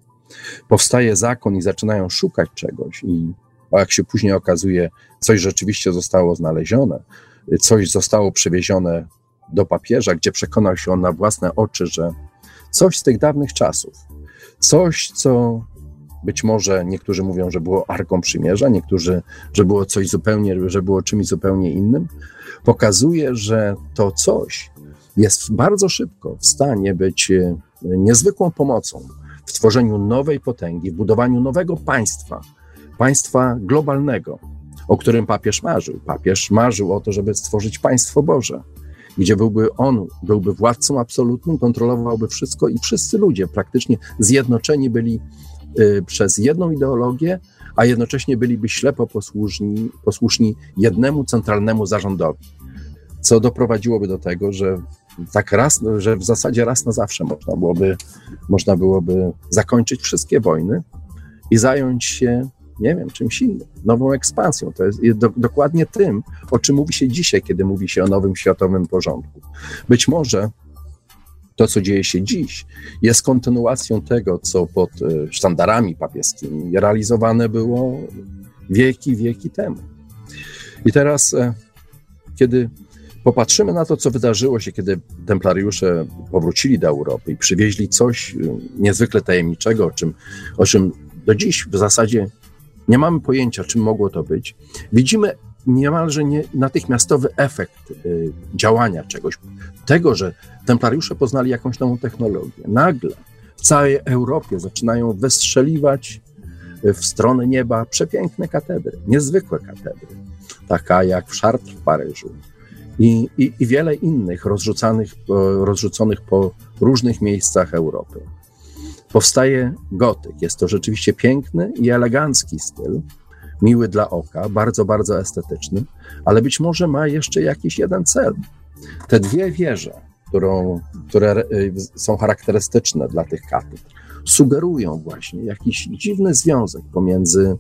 powstaje zakon i zaczynają szukać czegoś, i jak się później okazuje, coś rzeczywiście zostało znalezione, coś zostało przywiezione do papieża, gdzie przekonał się on na własne oczy, że coś z tych dawnych czasów, coś, co być może niektórzy mówią, że było Arką Przymierza, niektórzy, że było coś zupełnie, że było czymś zupełnie innym, pokazuje, że to coś jest bardzo szybko w stanie być e, niezwykłą pomocą w tworzeniu nowej potęgi, w budowaniu nowego państwa, państwa globalnego, o którym papież marzył. Papież marzył o to, żeby stworzyć państwo Boże, gdzie byłby on, byłby władcą absolutnym, kontrolowałby wszystko i wszyscy ludzie praktycznie zjednoczeni byli y, przez jedną ideologię, a jednocześnie byliby ślepo posłuszni, posłuszni jednemu centralnemu zarządowi. Co doprowadziłoby do tego, że tak raz, że w zasadzie raz na zawsze można byłoby, można byłoby zakończyć wszystkie wojny i zająć się, nie wiem, czymś innym, nową ekspansją. To jest do, dokładnie tym, o czym mówi się dzisiaj, kiedy mówi się o nowym światowym porządku. Być może to, co dzieje się dziś, jest kontynuacją tego, co pod e, sztandarami papieskimi realizowane było wieki, wieki temu. I teraz, e, kiedy popatrzymy na to, co wydarzyło się, kiedy templariusze powrócili do Europy i przywieźli coś y, niezwykle tajemniczego, o czym, o czym do dziś w zasadzie nie mamy pojęcia, czym mogło to być, widzimy niemalże nie, natychmiastowy efekt y, działania czegoś. Tego, że templariusze poznali jakąś nową technologię. Nagle w całej Europie zaczynają wystrzeliwać y, w stronę nieba przepiękne katedry, niezwykłe katedry, taka jak w Chartres w Paryżu, i, i, i wiele innych rozrzucanych, rozrzuconych po różnych miejscach Europy. Powstaje gotyk. Jest to rzeczywiście piękny i elegancki styl, miły dla oka, bardzo, bardzo estetyczny, ale być może ma jeszcze jakiś jeden cel. Te dwie wieże, którą, które y, są charakterystyczne dla tych katedr, sugerują właśnie jakiś dziwny związek pomiędzy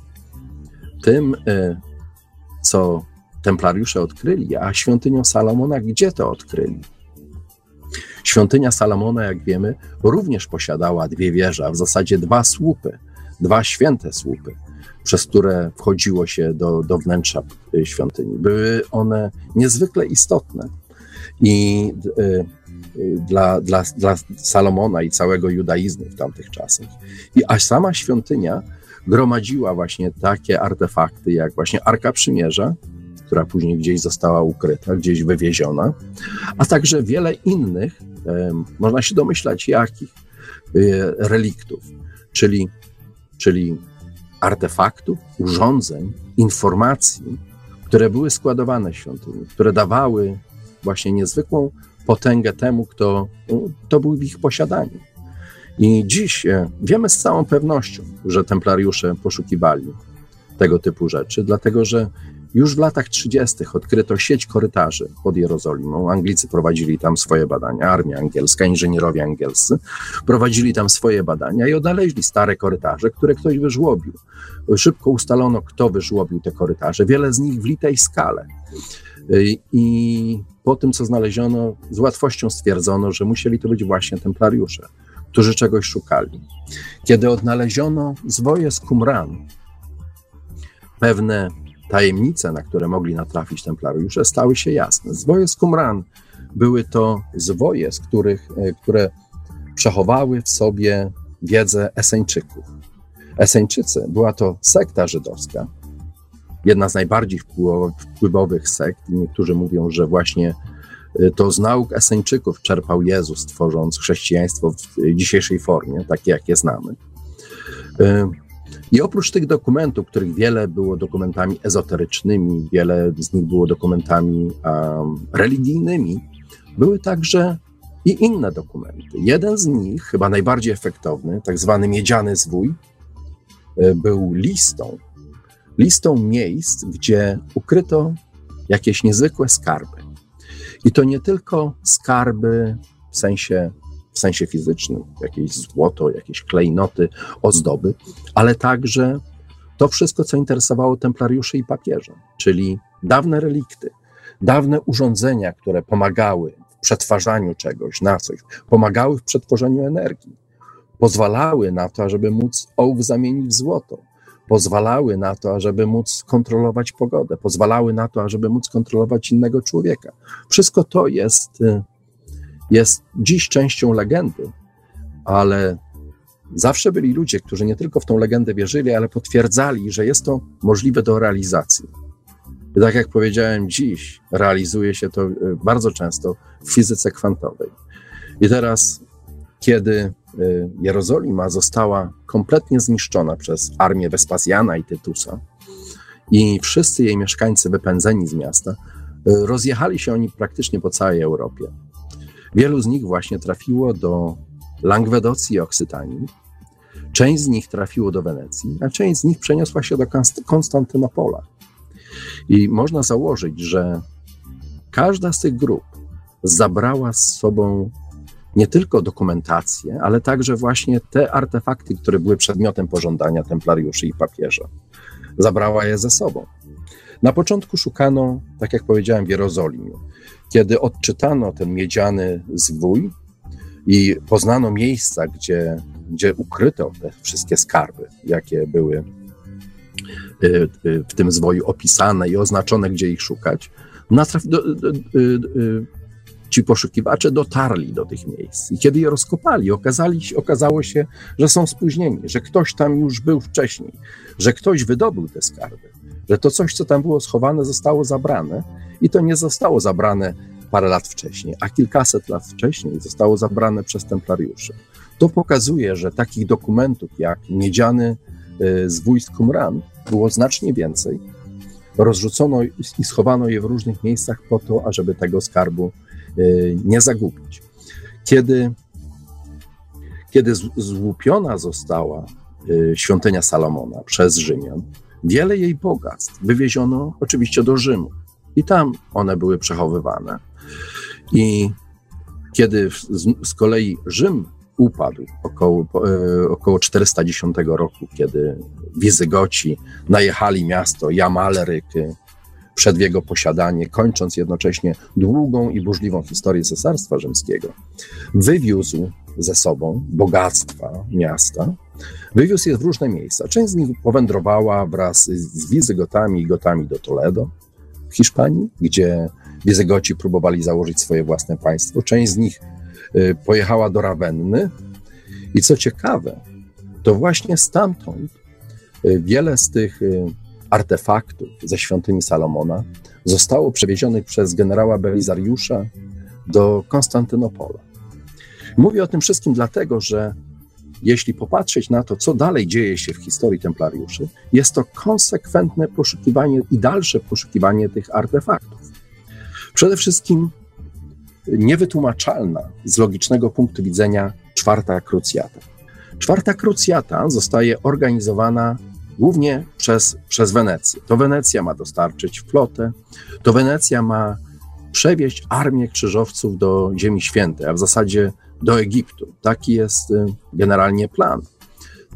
tym, y, co templariusze odkryli, a świątynią Salomona gdzie to odkryli? Świątynia Salomona, jak wiemy, również posiadała dwie wieże, a w zasadzie dwa słupy, dwa święte słupy, przez które wchodziło się do, do wnętrza y, świątyni. Były one niezwykle istotne i y, y, dla, dla, dla Salomona i całego judaizmu w tamtych czasach. I aż sama świątynia gromadziła właśnie takie artefakty, jak właśnie Arka Przymierza, która później gdzieś została ukryta, gdzieś wywieziona, a także wiele innych, można się domyślać jakich, e, reliktów, czyli, czyli artefaktów, urządzeń, informacji, które były składowane w świątyni, które dawały właśnie niezwykłą potęgę temu, kto to był w ich posiadaniu. I dziś e, wiemy z całą pewnością, że templariusze poszukiwali tego typu rzeczy, dlatego że już w latach 30. odkryto sieć korytarzy pod Jerozolimą. Anglicy prowadzili tam swoje badania, armia angielska, inżynierowie angielscy prowadzili tam swoje badania i odnaleźli stare korytarze, które ktoś wyżłobił. Szybko ustalono, kto wyżłobił te korytarze, wiele z nich w litej skale. I po tym, co znaleziono, z łatwością stwierdzono, że musieli to być właśnie templariusze, którzy czegoś szukali. Kiedy odnaleziono zwoje z Qumran, pewne Tajemnice, na które mogli natrafić templariusze, stały się jasne. Zwoje z Qumran były to zwoje, z których, e, które przechowały w sobie wiedzę Eseńczyków. Eseńczycy była to sekta żydowska, jedna z najbardziej wpływowych sekt. Niektórzy mówią, że właśnie e, to z nauk Eseńczyków czerpał Jezus, tworząc chrześcijaństwo w dzisiejszej formie, takie jak je znamy. E, i oprócz tych dokumentów, których wiele było dokumentami ezoterycznymi, wiele z nich było dokumentami um, religijnymi, były także i inne dokumenty. Jeden z nich, chyba najbardziej efektowny, tak zwany miedziany zwój, był listą, listą miejsc, gdzie ukryto jakieś niezwykłe skarby. I to nie tylko skarby w sensie, w sensie fizycznym, jakieś złoto, jakieś klejnoty, ozdoby, ale także to wszystko, co interesowało templariuszy i papieża, czyli dawne relikty, dawne urządzenia, które pomagały w przetwarzaniu czegoś na coś, pomagały w przetworzeniu energii, pozwalały na to, żeby móc ołów zamienić w złoto, pozwalały na to, ażeby móc kontrolować pogodę, pozwalały na to, ażeby móc kontrolować innego człowieka. Wszystko to jest, y, jest dziś częścią legendy, ale zawsze byli ludzie, którzy nie tylko w tą legendę wierzyli, ale potwierdzali, że jest to możliwe do realizacji. I tak jak powiedziałem, dziś realizuje się to y, bardzo często w fizyce kwantowej. I teraz, kiedy y, Jerozolima została kompletnie zniszczona przez armię Wespazjana i Tytusa, i wszyscy jej mieszkańcy wypędzeni z miasta, y, rozjechali się oni praktycznie po całej Europie. Wielu z nich właśnie trafiło do Langwedocji i Oksytanii. Część z nich trafiło do Wenecji, a część z nich przeniosła się do Konstantynopola. I można założyć, że każda z tych grup zabrała z sobą nie tylko dokumentację, ale także właśnie te artefakty, które były przedmiotem pożądania templariuszy i papieża. Zabrała je ze sobą. Na początku szukano, tak jak powiedziałem, w Jerozolimie. Kiedy odczytano ten miedziany zwój i poznano miejsca, gdzie, gdzie ukryto te wszystkie skarby, jakie były Y, y, w tym zwoju opisane i oznaczone, gdzie ich szukać, y, ci poszukiwacze dotarli do tych miejsc. I kiedy je rozkopali, okazali, okazało się, że są spóźnieni, że ktoś tam już był wcześniej, że ktoś wydobył te skarby, że to coś, co tam było schowane, zostało zabrane i to nie zostało zabrane parę lat wcześniej, a kilkaset lat wcześniej zostało zabrane przez templariuszy. To pokazuje, że takich dokumentów jak miedziany z wojsk Qumran było znacznie więcej. Rozrzucono i schowano je w różnych miejscach po to, ażeby tego skarbu y, nie zagubić. Kiedy, kiedy złupiona została y, świątynia Salomona przez Rzymian, wiele jej bogactw wywieziono oczywiście do Rzymu i tam one były przechowywane. I kiedy z, z kolei Rzym upadł około, e, około 410 roku, kiedy Wizygoci najechali miasto Jamaleryk przed jego posiadanie, kończąc jednocześnie długą i burzliwą historię Cesarstwa Rzymskiego. Wywiózł ze sobą bogactwa miasta, wywiózł je w różne miejsca. Część z nich powędrowała wraz z Wizygotami i Gotami do Toledo w Hiszpanii, gdzie Wizygoci próbowali założyć swoje własne państwo. Część z nich Y, pojechała do Rawenny. I co ciekawe, to właśnie stamtąd y, wiele z tych y, artefaktów ze świątyni Salomona zostało przewiezionych przez generała Belizariusza do Konstantynopola. Mówię o tym wszystkim dlatego, że jeśli popatrzeć na to, co dalej dzieje się w historii templariuszy, jest to konsekwentne poszukiwanie i dalsze poszukiwanie tych artefaktów. Przede wszystkim niewytłumaczalna z logicznego punktu widzenia czwarta krucjata. Czwarta krucjata zostaje organizowana głównie przez, przez Wenecję. To Wenecja ma dostarczyć flotę, to Wenecja ma przewieźć armię krzyżowców do Ziemi Świętej, a w zasadzie do Egiptu. Taki jest y, generalnie plan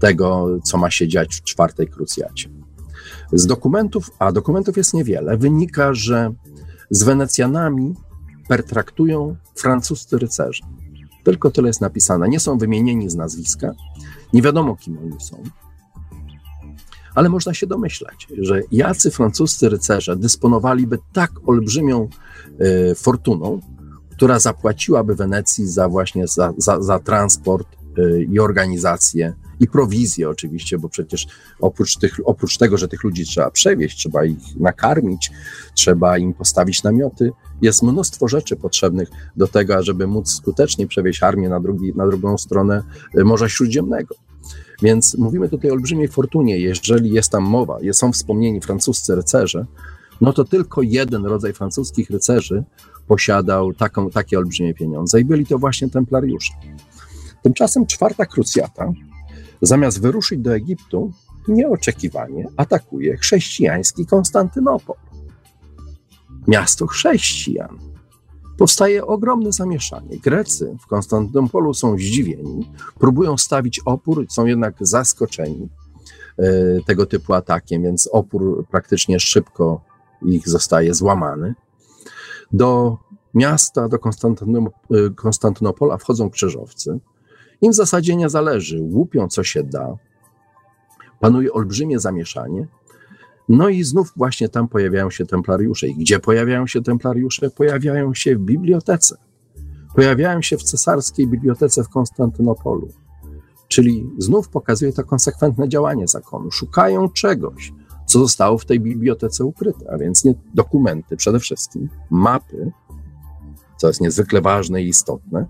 tego, co ma się dziać w czwartej krucjacie. Z dokumentów, a dokumentów jest niewiele, wynika, że z Wenecjanami pertraktują francuscy rycerze. Tylko tyle jest napisane. Nie są wymienieni z nazwiska, nie wiadomo kim oni są. Ale można się domyślać, że jacy francuscy rycerze dysponowaliby tak olbrzymią y, fortuną, która zapłaciłaby Wenecji za właśnie za, za, za transport y, i organizację i prowizję oczywiście, bo przecież oprócz, tych, oprócz tego, że tych ludzi trzeba przewieźć, trzeba ich nakarmić, trzeba im postawić namioty, jest mnóstwo rzeczy potrzebnych do tego, żeby móc skutecznie przewieźć armię na, drugi, na drugą stronę y, Morza Śródziemnego. Więc mówimy tutaj o olbrzymiej fortunie. Jeżeli jest tam mowa, są wspomnieni francuscy rycerze, no to tylko jeden rodzaj francuskich rycerzy posiadał taką, takie olbrzymie pieniądze i byli to właśnie templariusze. Tymczasem czwarta krucjata, zamiast wyruszyć do Egiptu, nieoczekiwanie atakuje chrześcijański Konstantynopol. Miasto chrześcijan. Powstaje ogromne zamieszanie. Grecy w Konstantynopolu są zdziwieni, próbują stawić opór, są jednak zaskoczeni e, tego typu atakiem, więc opór praktycznie szybko ich zostaje złamany. Do miasta, do e, Konstantynopola wchodzą krzyżowcy. Im w zasadzie nie zależy, łupią co się da. Panuje olbrzymie zamieszanie. No i znów właśnie tam pojawiają się templariusze. I gdzie pojawiają się templariusze? Pojawiają się w bibliotece. Pojawiają się w cesarskiej bibliotece w Konstantynopolu. Czyli znów pokazuje to konsekwentne działanie zakonu. Szukają czegoś, co zostało w tej bibliotece ukryte, a więc nie dokumenty przede wszystkim, mapy, co jest niezwykle ważne i istotne,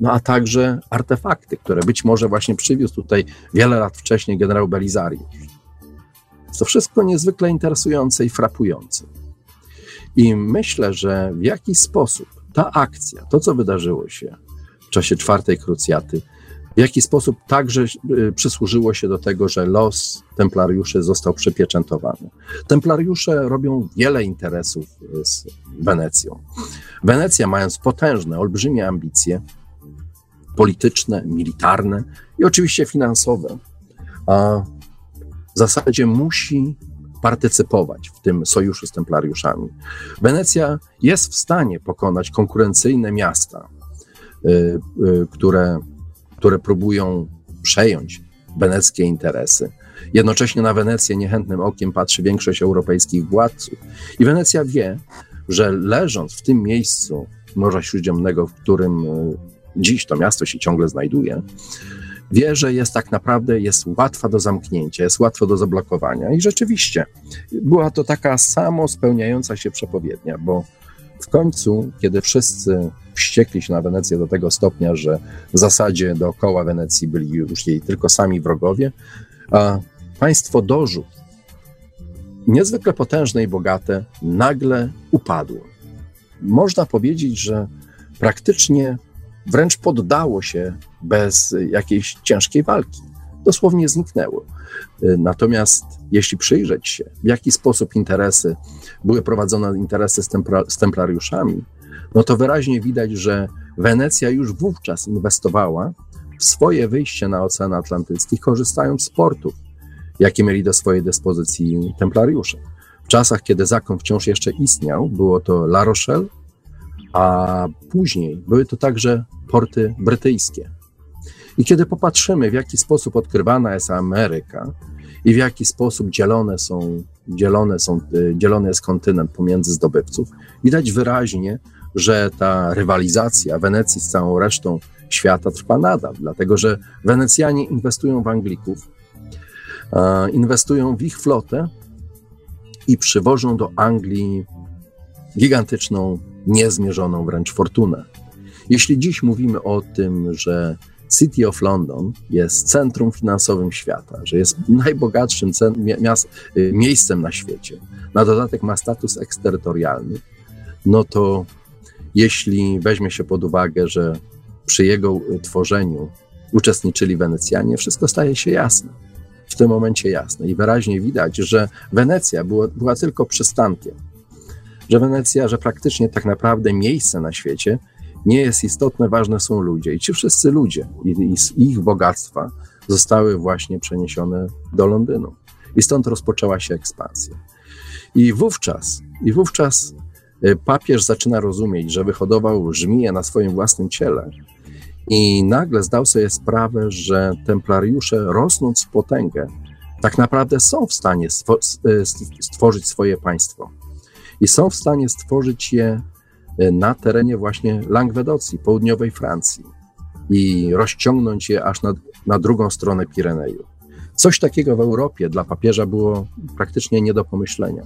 no a także artefakty, które być może właśnie przywiózł tutaj wiele lat wcześniej generał Belizariusz. To wszystko niezwykle interesujące i frapujące. I myślę, że w jakiś sposób ta akcja, to co wydarzyło się w czasie czwartej krucjaty, w jaki sposób także y, przysłużyło się do tego, że los templariuszy został przypieczętowany. Templariusze robią wiele interesów y, z Wenecją. Wenecja, mając potężne, olbrzymie ambicje polityczne, militarne i oczywiście finansowe, a w zasadzie musi partycypować w tym sojuszu z templariuszami. Wenecja jest w stanie pokonać konkurencyjne miasta, y, które które próbują przejąć weneckie interesy. Jednocześnie na Wenecję niechętnym okiem patrzy większość europejskich władców. I Wenecja wie, że leżąc w tym miejscu Morza Śródziemnego, w którym e, dziś to miasto się ciągle znajduje, wie, że jest tak naprawdę jest łatwa do zamknięcia, jest łatwo do zablokowania. I rzeczywiście była to taka samo spełniająca się przepowiednia, bo w końcu, kiedy wszyscy wściekli się na Wenecję do tego stopnia, że w zasadzie dookoła Wenecji byli już jej tylko sami wrogowie, a państwo Dożów, niezwykle potężne i bogate, nagle upadło. Można powiedzieć, że praktycznie wręcz poddało się bez jakiejś ciężkiej walki. Dosłownie zniknęło. Natomiast jeśli przyjrzeć się, w jaki sposób interesy były prowadzone, interesy z, z templariuszami, no to wyraźnie widać, że Wenecja już wówczas inwestowała w swoje wyjście na Ocean Atlantycki, korzystając z portów, jakie mieli do swojej dyspozycji templariusze. W czasach, kiedy zakon wciąż jeszcze istniał, było to La Rochelle, a później były to także porty brytyjskie. I kiedy popatrzymy, w jaki sposób odkrywana jest Ameryka i w jaki sposób dzielone są, dzielone są, dzielony jest kontynent pomiędzy zdobywców, widać wyraźnie, że ta rywalizacja Wenecji z całą resztą świata trwa nadal, dlatego że Wenecjanie inwestują w Anglików, inwestują w ich flotę i przywożą do Anglii gigantyczną, niezmierzoną wręcz fortunę. Jeśli dziś mówimy o tym, że City of London jest centrum finansowym świata, że jest najbogatszym y, miejscem na świecie, na dodatek ma status eksterytorialny, no to jeśli weźmie się pod uwagę, że przy jego tworzeniu uczestniczyli Wenecjanie, wszystko staje się jasne. W tym momencie jasne i wyraźnie widać, że Wenecja była, była tylko przystankiem. Że Wenecja, że praktycznie tak naprawdę miejsce na świecie nie jest istotne, ważne są ludzie. I ci wszyscy ludzie i, i ich bogactwa zostały właśnie przeniesione do Londynu. I stąd rozpoczęła się ekspansja. I wówczas, i wówczas Y, papież zaczyna rozumieć, że wyhodował żmiję na swoim własnym ciele i nagle zdał sobie sprawę, że templariusze rosnąc w potęgę, tak naprawdę są w stanie y, stworzyć swoje państwo. I są w stanie stworzyć je y, na terenie właśnie Langwedocji, południowej Francji i rozciągnąć je aż na, na drugą stronę Pireneju. Coś takiego w Europie dla papieża było praktycznie nie do pomyślenia.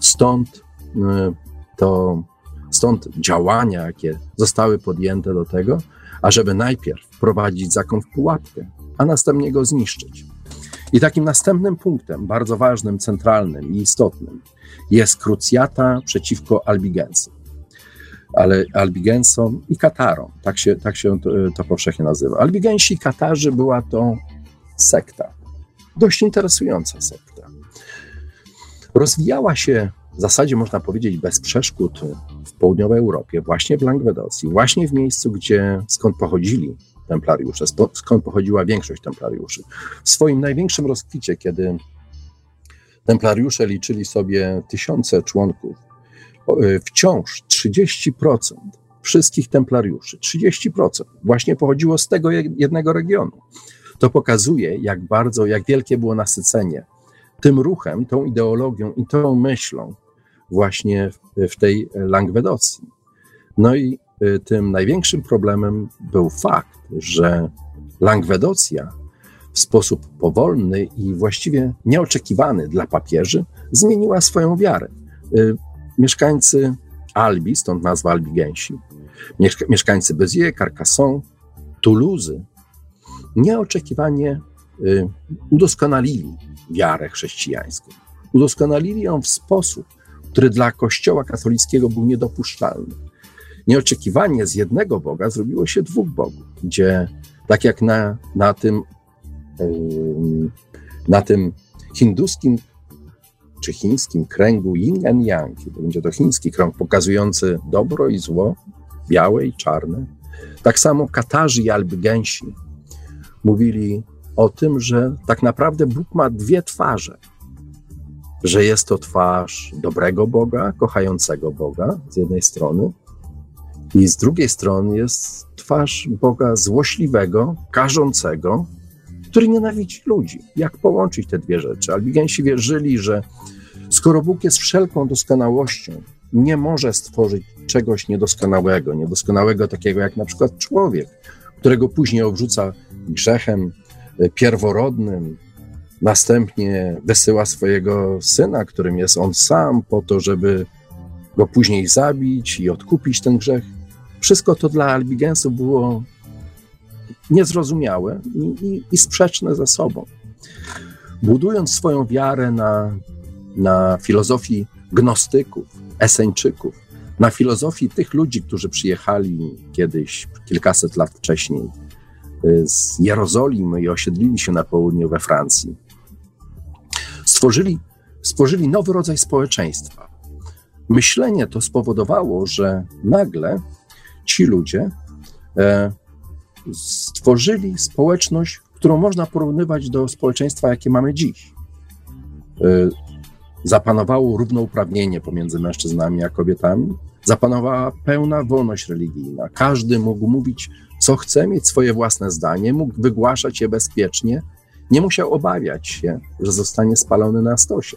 Stąd to stąd działania, jakie zostały podjęte do tego, ażeby najpierw wprowadzić zakon w pułapkę, a następnie go zniszczyć. I takim następnym punktem, bardzo ważnym, centralnym i istotnym, jest krucjata przeciwko Albigensom. Ale Albigensom i Katarom, tak się, tak się to, to powszechnie nazywa. Albigensi i Katarzy była to sekta. dość interesująca sekta. Rozwijała się w zasadzie, można powiedzieć, bez przeszkód w południowej Europie, właśnie w Langwedocji, właśnie w miejscu, gdzie skąd pochodzili templariusze, skąd pochodziła większość templariuszy. W swoim największym rozkwicie, kiedy templariusze liczyli sobie tysiące członków, y, wciąż 30% wszystkich templariuszy, 30% właśnie pochodziło z tego jednego regionu. To pokazuje, jak bardzo, jak wielkie było nasycenie tym ruchem, tą ideologią i tą myślą właśnie w, w tej Langwedocji. No i y, tym największym problemem był fakt, że Langwedocja w sposób powolny i właściwie nieoczekiwany dla papieży zmieniła swoją wiarę. Y, mieszkańcy Albi, stąd nazwa Albigensi, mieszkańcy Béziers, Carcassonne, Toulouse nieoczekiwanie y, udoskonalili wiarę chrześcijańską. Udoskonalili ją w sposób, który dla Kościoła katolickiego był niedopuszczalny. Nieoczekiwanie z jednego Boga zrobiło się dwóch bogów, gdzie tak jak na, na tym na tym hinduskim czy chińskim kręgu yin and yang, to będzie to chiński krąg pokazujący dobro i zło, białe i czarne. Tak samo Katarzy i Albigensi mówili o tym, że tak naprawdę Bóg ma dwie twarze. Że jest to twarz dobrego Boga, kochającego Boga z jednej strony, i z drugiej strony jest twarz Boga złośliwego, karzącego, który nienawidzi ludzi. Jak połączyć te dwie rzeczy? Albigensi wierzyli, że skoro Bóg jest wszelką doskonałością, nie może stworzyć czegoś niedoskonałego, niedoskonałego takiego jak na przykład człowiek, którego później obrzuca grzechem e, pierworodnym, następnie wysyła swojego syna, którym jest on sam, po to, żeby go później zabić i odkupić ten grzech. Wszystko to dla Albigensów było niezrozumiałe i, i, i sprzeczne ze sobą. Budując swoją wiarę na, na filozofii gnostyków, eseńczyków, na filozofii tych ludzi, którzy przyjechali kiedyś, kilkaset lat wcześniej y, z Jerozolimy i osiedlili się na południu we Francji, stworzyli, stworzyli nowy rodzaj społeczeństwa. Myślenie to spowodowało, że nagle ci ludzie e, stworzyli społeczność, którą można porównywać do społeczeństwa, jakie mamy dziś. Y, zapanowało równouprawnienie pomiędzy mężczyznami a kobietami, zapanowała pełna wolność religijna. Każdy mógł mówić, co chce, mieć swoje własne zdanie, mógł wygłaszać je bezpiecznie, nie musiał obawiać się, że zostanie spalony na stosie.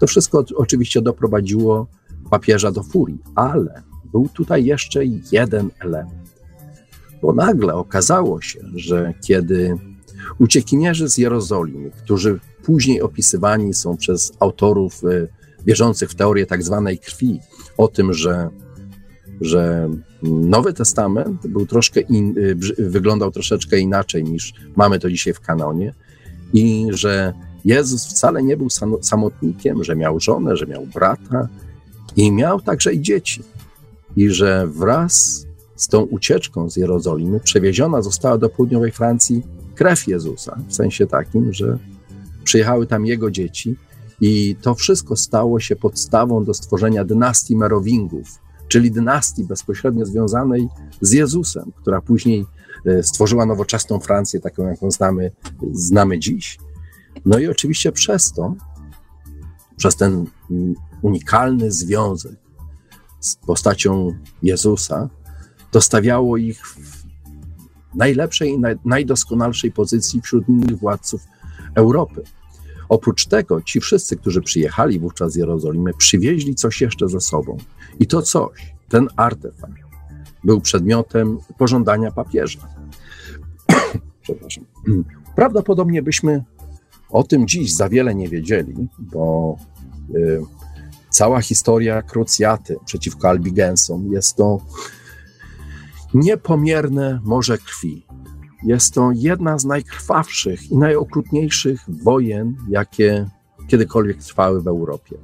To wszystko oczywiście doprowadziło papieża do furii, ale był tutaj jeszcze jeden element bo nagle okazało się, że kiedy uciekinierzy z Jerozolimy, którzy później opisywani są przez autorów e, wierzących w teorię tak zwanej krwi, o tym, że, że Nowy Testament był troszkę in, e, wyglądał troszeczkę inaczej niż mamy to dzisiaj w kanonie i że Jezus wcale nie był samotnikiem, że miał żonę, że miał brata i miał także i dzieci. I że wraz z tą ucieczką z Jerozolimy przewieziona została do południowej Francji krew Jezusa, w sensie takim, że przyjechały tam jego dzieci i to wszystko stało się podstawą do stworzenia dynastii Merowingów, czyli dynastii bezpośrednio związanej z Jezusem, która później e, stworzyła nowoczesną Francję, taką jaką znamy, znamy dziś. No i oczywiście przez to, przez ten unikalny związek z postacią Jezusa, dostawiało ich w najlepszej i najdoskonalszej pozycji wśród innych władców Europy. Oprócz tego ci wszyscy, którzy przyjechali wówczas z Jerozolimy, przywieźli coś jeszcze ze sobą. I to coś, ten artefakt, był przedmiotem pożądania papieża. Przepraszam. Prawdopodobnie byśmy o tym dziś za wiele nie wiedzieli, bo y, cała historia krucjaty przeciwko Albigensom jest to Niepomierne morze krwi. Jest to jedna z najkrwawszych i najokrutniejszych wojen, jakie kiedykolwiek trwały w Europie.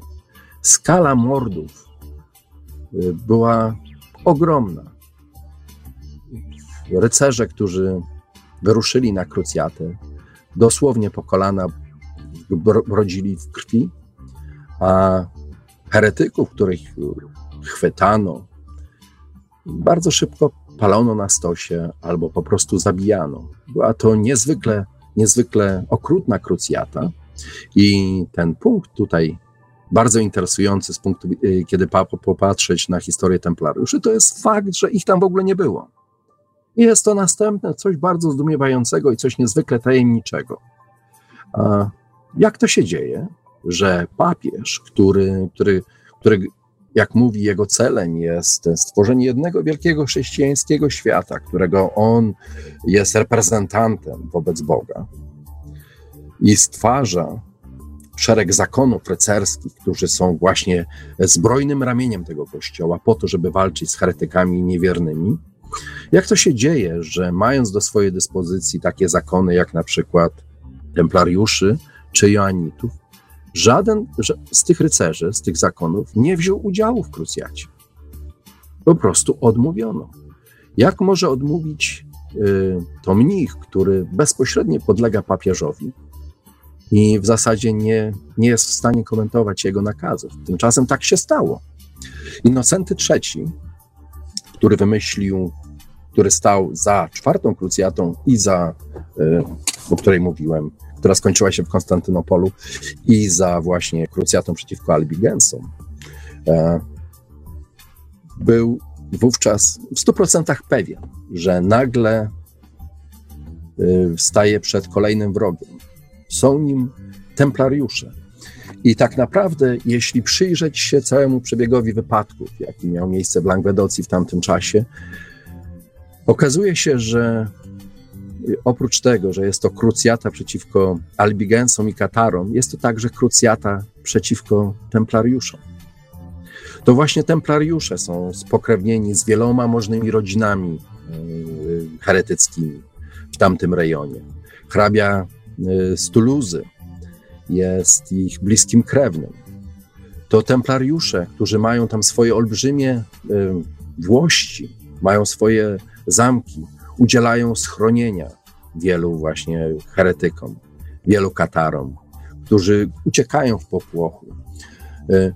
Skala mordów y, była ogromna. Rycerze, którzy wyruszyli na krucjatę, dosłownie po kolana brodzili w krwi, a heretyków, których chwytano, bardzo szybko palono na stosie albo po prostu zabijano. Była to niezwykle, niezwykle okrutna krucjata i ten punkt tutaj bardzo interesujący z punktu, y, kiedy popatrzeć na historię templariuszy, to jest fakt, że ich tam w ogóle nie było. I jest to następne coś bardzo zdumiewającego i coś niezwykle tajemniczego. Jak to się dzieje, że papież, który, który, który jak mówi, jego celem jest stworzenie jednego wielkiego chrześcijańskiego świata, którego on jest reprezentantem wobec Boga i stwarza szereg zakonów rycerskich, którzy są właśnie zbrojnym ramieniem tego kościoła po to, żeby walczyć z heretykami niewiernymi. Jak to się dzieje, że mając do swojej dyspozycji takie zakony, jak na przykład templariuszy czy joanitów, żaden z tych rycerzy, z tych zakonów nie wziął udziału w krucjacie. Po prostu odmówiono. Jak może odmówić y, to mnich, który bezpośrednio podlega papieżowi, i w zasadzie nie, nie jest w stanie komentować jego nakazów. Tymczasem tak się stało. Innocenty III, który wymyślił, który stał za czwartą krucjatą i za, y, o której mówiłem, która skończyła się w Konstantynopolu, i za właśnie krucjatą przeciwko Albigensom, e, był wówczas w 100% pewien, że nagle y, staje przed kolejnym wrogiem są nim templariusze. I tak naprawdę, jeśli przyjrzeć się całemu przebiegowi wypadków, jaki miał miejsce w Languedocji w tamtym czasie, okazuje się, że oprócz tego, że jest to krucjata przeciwko Albigensom i Katarom, jest to także krucjata przeciwko templariuszom. To właśnie templariusze są spokrewnieni z wieloma możnymi rodzinami e, heretyckimi w tamtym rejonie. Hrabia Y, z Tuluzy, jest ich bliskim krewnym. To templariusze, którzy mają tam swoje olbrzymie y, włości, mają swoje zamki, udzielają schronienia wielu właśnie heretykom, wielu katarom, którzy uciekają w popłochu. Y,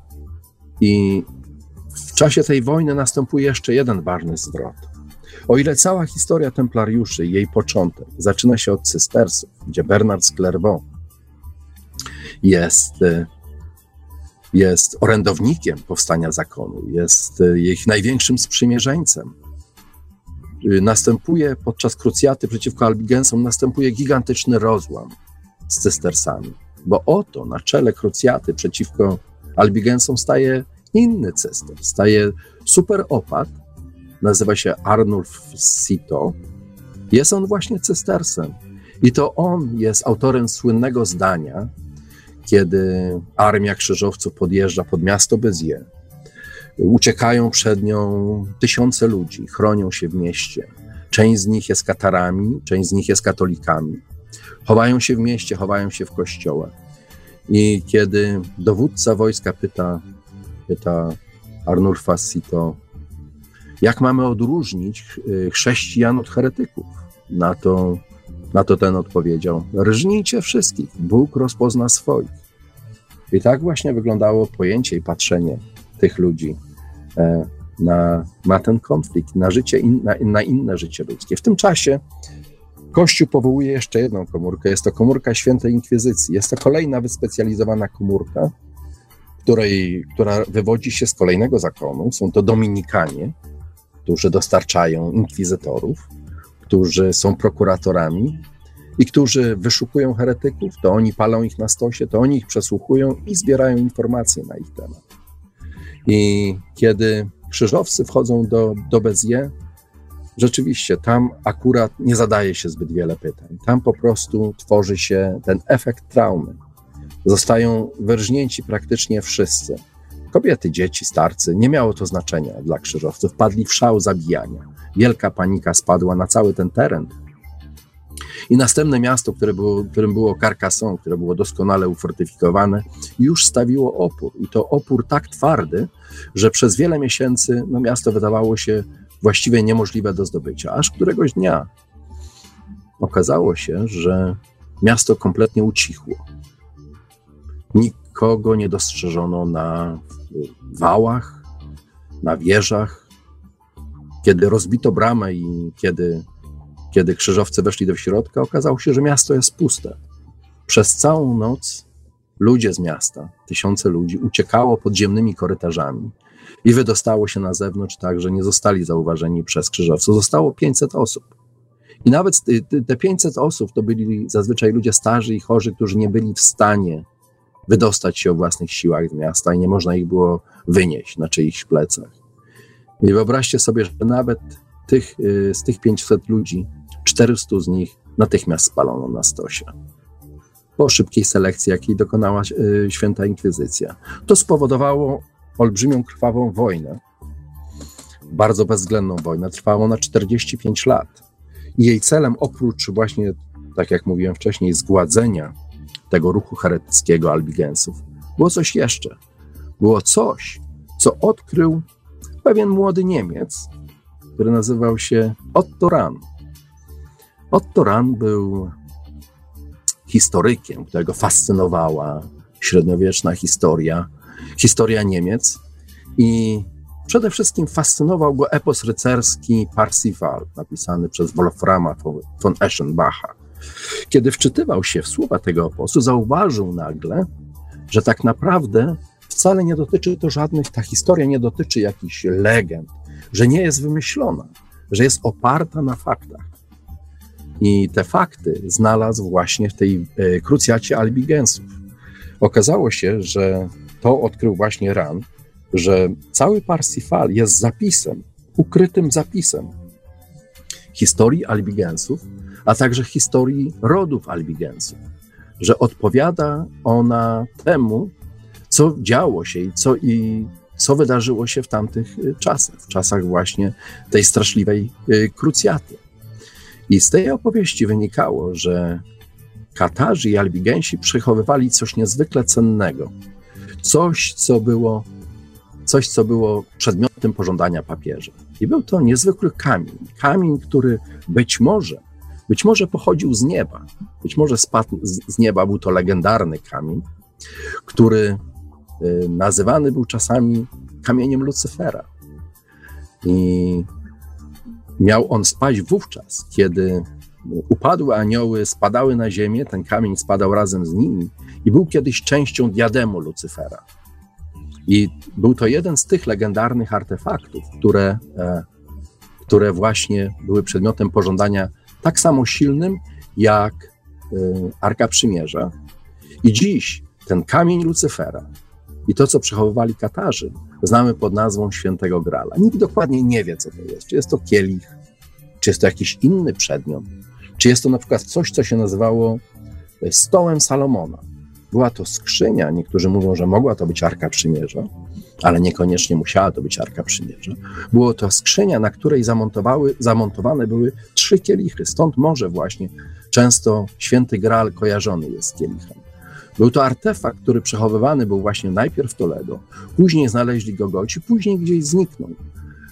I w czasie tej wojny następuje jeszcze jeden ważny zwrot. O ile cała historia templariuszy jej początek zaczyna się od cystersów, gdzie Bernard z Clairvaux jest, y, jest orędownikiem powstania zakonu, jest y, ich największym sprzymierzeńcem. Y, następuje podczas krucjaty przeciwko Albigensom, następuje gigantyczny rozłam z cystersami, bo oto na czele krucjaty przeciwko Albigensom staje inny cyster, staje super opat, nazywa się Arnulf Sito. Jest on właśnie cystersem. I to on jest autorem słynnego zdania, kiedy armia krzyżowców podjeżdża pod miasto Bezie. Uciekają przed nią tysiące ludzi, chronią się w mieście. Część z nich jest katarami, część z nich jest katolikami. Chowają się w mieście, chowają się w kościołach. I kiedy dowódca wojska pyta, pyta Arnulfa Sito, jak mamy odróżnić y, chrześcijan od heretyków? Na to, na to ten odpowiedział: Rżnijcie wszystkich, Bóg rozpozna swoich. I tak właśnie wyglądało pojęcie i patrzenie tych ludzi na, na ten konflikt, na, życie in, na, na inne życie ludzkie. W tym czasie Kościół powołuje jeszcze jedną komórkę. Jest to komórka Świętej Inkwizycji. Jest to kolejna wyspecjalizowana komórka, której, która wywodzi się z kolejnego zakonu. Są to Dominikanie, którzy dostarczają inkwizytorów, którzy są prokuratorami i którzy wyszukują heretyków, to oni palą ich na stosie, to oni ich przesłuchują i zbierają informacje na ich temat. I kiedy krzyżowcy wchodzą do, do Bezie, rzeczywiście tam akurat nie zadaje się zbyt wiele pytań. Tam po prostu tworzy się ten efekt traumy. Zostają wyrżnięci praktycznie wszyscy. Kobiety, dzieci, starcy, nie miało to znaczenia dla krzyżowców. Padli w szał zabijania. Wielka panika spadła na cały ten teren. I następne miasto, które było, którym było Carcassonne, które było doskonale ufortyfikowane, już stawiło opór. I to opór tak twardy, że przez wiele miesięcy no, miasto wydawało się właściwie niemożliwe do zdobycia. Aż któregoś dnia okazało się, że miasto kompletnie ucichło. Nikogo nie dostrzeżono na wałach, na wieżach. Kiedy rozbito bramę i kiedy, kiedy krzyżowcy weszli do środka, okazało się, że miasto jest puste. Przez całą noc ludzie z miasta, tysiące ludzi, uciekało podziemnymi korytarzami i wydostało się na zewnątrz tak, że nie zostali zauważeni przez krzyżowców. Zostało 500 osób. I nawet te 500 osób to byli zazwyczaj ludzie starzy i chorzy, którzy nie byli w stanie wydostać się o własnych siłach z miasta i nie można ich było wynieść na czyichś plecach. I wyobraźcie sobie, że nawet tych, y, z tych 500 ludzi, 400 z nich natychmiast spalono na stosie. Po szybkiej selekcji, jakiej dokonała y, święta inkwizycja. To spowodowało olbrzymią, krwawą wojnę. Bardzo bezwzględną wojnę. Trwała ona 45 lat. I jej celem, oprócz właśnie, tak jak mówiłem wcześniej, zgładzenia tego ruchu heretyckiego albigensów, było coś jeszcze. Było coś, co odkrył pewien młody Niemiec, który nazywał się Otto Rahn. Otto Rahn był historykiem, którego fascynowała średniowieczna historia, historia Niemiec i przede wszystkim fascynował go epos rycerski Parsifal, napisany przez Wolframa von Eschenbacha. Kiedy wczytywał się w słowa tego eposu, zauważył nagle, że tak naprawdę wcale nie dotyczy to żadnych, ta historia nie dotyczy jakichś legend, że nie jest wymyślona, że jest oparta na faktach. I te fakty znalazł właśnie w tej e, krucjacie albigensów. Okazało się, że to odkrył właśnie Ran, że cały Parsifal jest zapisem, ukrytym zapisem historii albigensów, a także historii rodów albigensów, że odpowiada ona temu, co działo się i co, i co wydarzyło się w tamtych y, czasach, w czasach właśnie tej straszliwej y, krucjaty. I z tej opowieści wynikało, że Katarzy i Albigensi przechowywali coś niezwykle cennego, coś, co było, coś, co było przedmiotem pożądania papieża. I był to niezwykły kamień, kamień, który być może, być może pochodził z nieba, być może spadł z nieba, był to legendarny kamień, który y, nazywany był czasami kamieniem Lucyfera. I miał on spaść wówczas, kiedy upadłe anioły spadały na ziemię, ten kamień spadał razem z nimi i był kiedyś częścią diademu Lucyfera. I był to jeden z tych legendarnych artefaktów, które, e, które właśnie były przedmiotem pożądania tak samo silnym jak e, Arka Przymierza. I dziś ten kamień Lucyfera i to, co przechowywali Katarzy, znamy pod nazwą Świętego Grala. Nikt dokładnie nie wie, co to jest. Czy jest to kielich, czy jest to jakiś inny przedmiot, czy jest to na przykład coś, co się nazywało e, stołem Salomona. Była to skrzynia, niektórzy mówią, że mogła to być Arka Przymierza, ale niekoniecznie musiała to być Arka Przymierza. Było to skrzynia, na której zamontowały, zamontowane były trzy kielichy, stąd może właśnie często święty Graal kojarzony jest z kielichem. Był to artefakt, który przechowywany był właśnie najpierw w Toledo, później znaleźli go Goci, później gdzieś zniknął.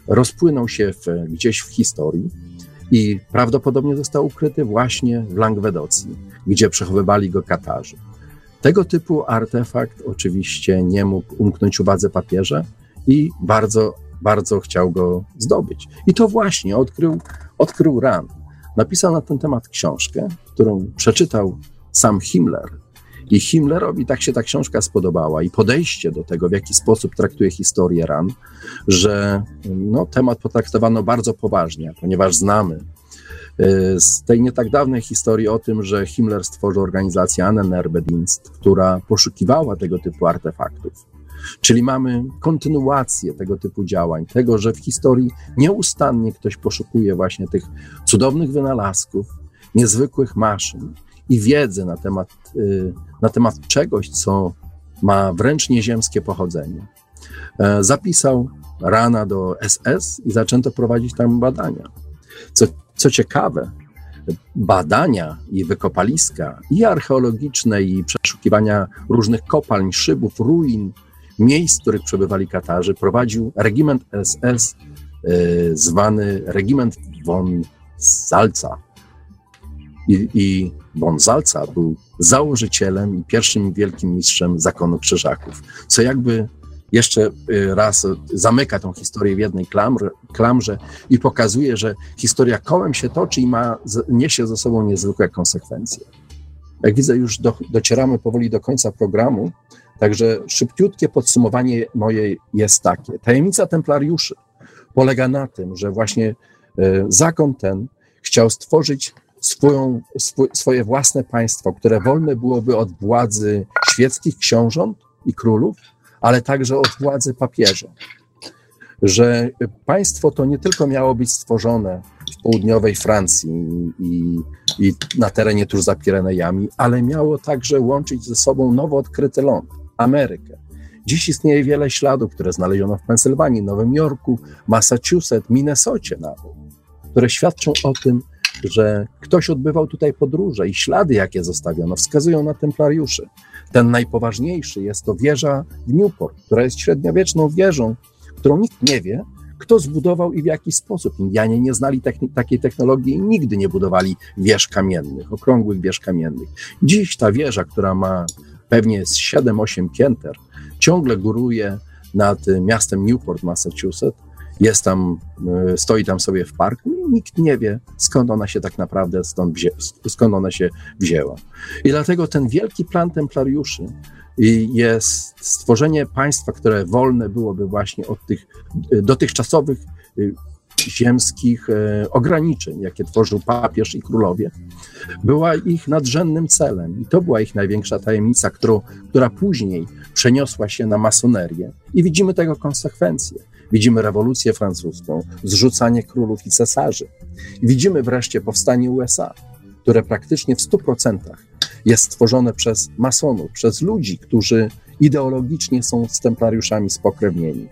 Rozpłynął się w, gdzieś w historii i prawdopodobnie został ukryty właśnie w Langwedocji, gdzie przechowywali go Katarzy. Tego typu artefakt oczywiście nie mógł umknąć uwadze papieża i bardzo, bardzo chciał go zdobyć. I to właśnie odkrył, odkrył Ran. Napisał na ten temat książkę, którą przeczytał sam Himmler. I Himmlerowi tak się ta książka spodobała i podejście do tego, w jaki sposób traktuje historię Ran, że no, temat potraktowano bardzo poważnie, ponieważ znamy Y, z tej nie tak dawnej historii o tym, że Himmler stworzył organizację Annenerbedienst, która poszukiwała tego typu artefaktów. Czyli mamy kontynuację tego typu działań, tego, że w historii nieustannie ktoś poszukuje właśnie tych cudownych wynalazków, niezwykłych maszyn i wiedzy na temat, y, na temat czegoś, co ma wręcz nieziemskie pochodzenie. E, zapisał rana do SS i zaczęto prowadzić tam badania. Co co ciekawe, badania i wykopaliska, i archeologiczne, i przeszukiwania różnych kopalń, szybów, ruin, miejsc, w których przebywali Katarzy, prowadził regiment SS y, zwany regiment von Salza. I, i von Zalca był założycielem i pierwszym wielkim mistrzem zakonu krzyżaków, co jakby jeszcze y, raz zamyka tą historię w jednej klamrze, klamrze i pokazuje, że historia kołem się toczy i ma, niesie ze sobą niezwykłe konsekwencje. Jak widzę, już do, docieramy powoli do końca programu, także szybciutkie podsumowanie moje jest takie. Tajemnica templariuszy polega na tym, że właśnie y, zakon ten chciał stworzyć swoją, swoje własne państwo, które wolne byłoby od władzy świeckich książąt i królów, ale także od władzy papieża. Że państwo to nie tylko miało być stworzone w południowej Francji i, i na terenie tuż za Pirenejami, ale miało także łączyć ze sobą nowo odkryty ląd, Amerykę. Dziś istnieje wiele śladów, które znaleziono w Pensylwanii, Nowym Jorku, Massachusetts, Minnesocie nawet, które świadczą o tym, że ktoś odbywał tutaj podróże i ślady, jakie zostawiono, wskazują na templariuszy. Ten najpoważniejszy jest to wieża w Newport, która jest średniowieczną wieżą, którą nikt nie wie, kto zbudował i w jaki sposób. Indianie nie znali techni- takiej technologii i nigdy nie budowali wież kamiennych, okrągłych wież kamiennych. Dziś ta wieża, która ma pewnie 7-8 pięter, ciągle góruje nad miastem Newport, Massachusetts jest tam, e, stoi tam sobie w parku i nikt nie wie, skąd ona się tak naprawdę stąd wzię, skąd ona się wzięła. I dlatego ten wielki plan templariuszy jest stworzenie państwa, które wolne byłoby właśnie od tych e, dotychczasowych e, ziemskich ograniczeń, jakie tworzył papież i królowie, była ich nadrzędnym celem. I to była ich największa tajemnica, którą, która później przeniosła się na masonerię. I widzimy tego konsekwencje. Widzimy rewolucję francuską, zrzucanie królów i cesarzy. Widzimy wreszcie powstanie USA, które praktycznie w 100% jest stworzone przez masonów, przez ludzi, którzy ideologicznie są z templariuszami spokrewnieni.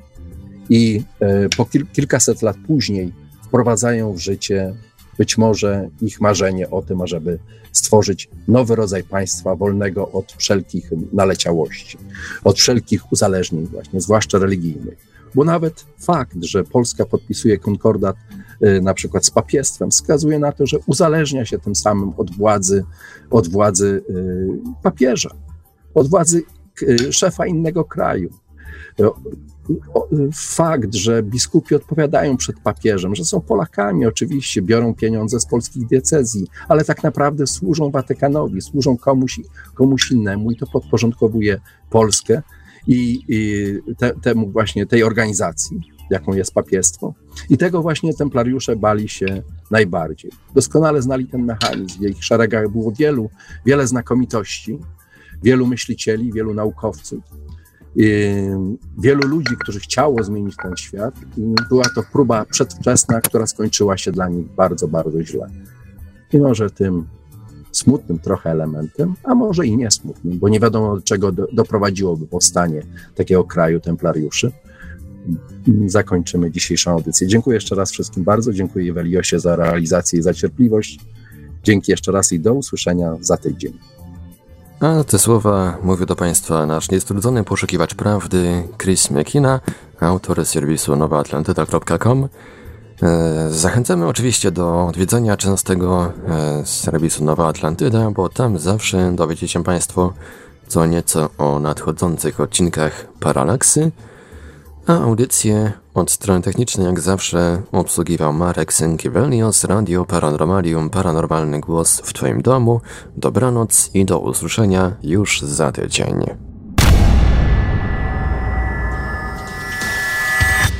I e, po kil kilkaset lat później wprowadzają w życie być może ich marzenie o tym, ażeby stworzyć nowy rodzaj państwa wolnego od wszelkich naleciałości, od wszelkich uzależnień właśnie, zwłaszcza religijnych bo nawet fakt, że Polska podpisuje konkordat y, na przykład z papiestwem, wskazuje na to, że uzależnia się tym samym od władzy, od władzy y, papieża, od władzy y, szefa innego kraju. Fakt, że biskupi odpowiadają przed papieżem, że są Polakami, oczywiście biorą pieniądze z polskich diecezji, ale tak naprawdę służą Watykanowi, służą komuś, komuś innemu i to podporządkowuje Polskę i, i te, temu właśnie tej organizacji, jaką jest papiestwo. I tego właśnie templariusze bali się najbardziej. Doskonale znali ten mechanizm. W ich szeregach było wielu, wiele znakomitości, wielu myślicieli, wielu naukowców, wielu ludzi, którzy chciało zmienić ten świat. I była to próba przedwczesna, która skończyła się dla nich bardzo, bardzo źle. I może tym smutnym trochę elementem, a może i nie smutnym, bo nie wiadomo do czego do, doprowadziłoby powstanie takiego kraju templariuszy. Zakończymy dzisiejszą audycję. Dziękuję jeszcze raz wszystkim bardzo. Dziękuję Weliosie za realizację i za cierpliwość. Dzięki jeszcze raz i do usłyszenia za tydzień. A te słowa mówi do Państwa nasz niestrudzony poszukiwacz prawdy Chris McKina, autor serwisu nowaatlantyda.com. E, zachęcamy oczywiście do odwiedzenia częstego e, serwisu Nowa Atlantyda, bo tam zawsze dowiecie się Państwo co nieco o nadchodzących odcinkach Paralaksy, a audycję od strony technicznej jak zawsze obsługiwał Marek Sękiewelios, Radio Paranormalium, Paranormalny Głos w Twoim domu. Dobranoc i do usłyszenia już za tydzień.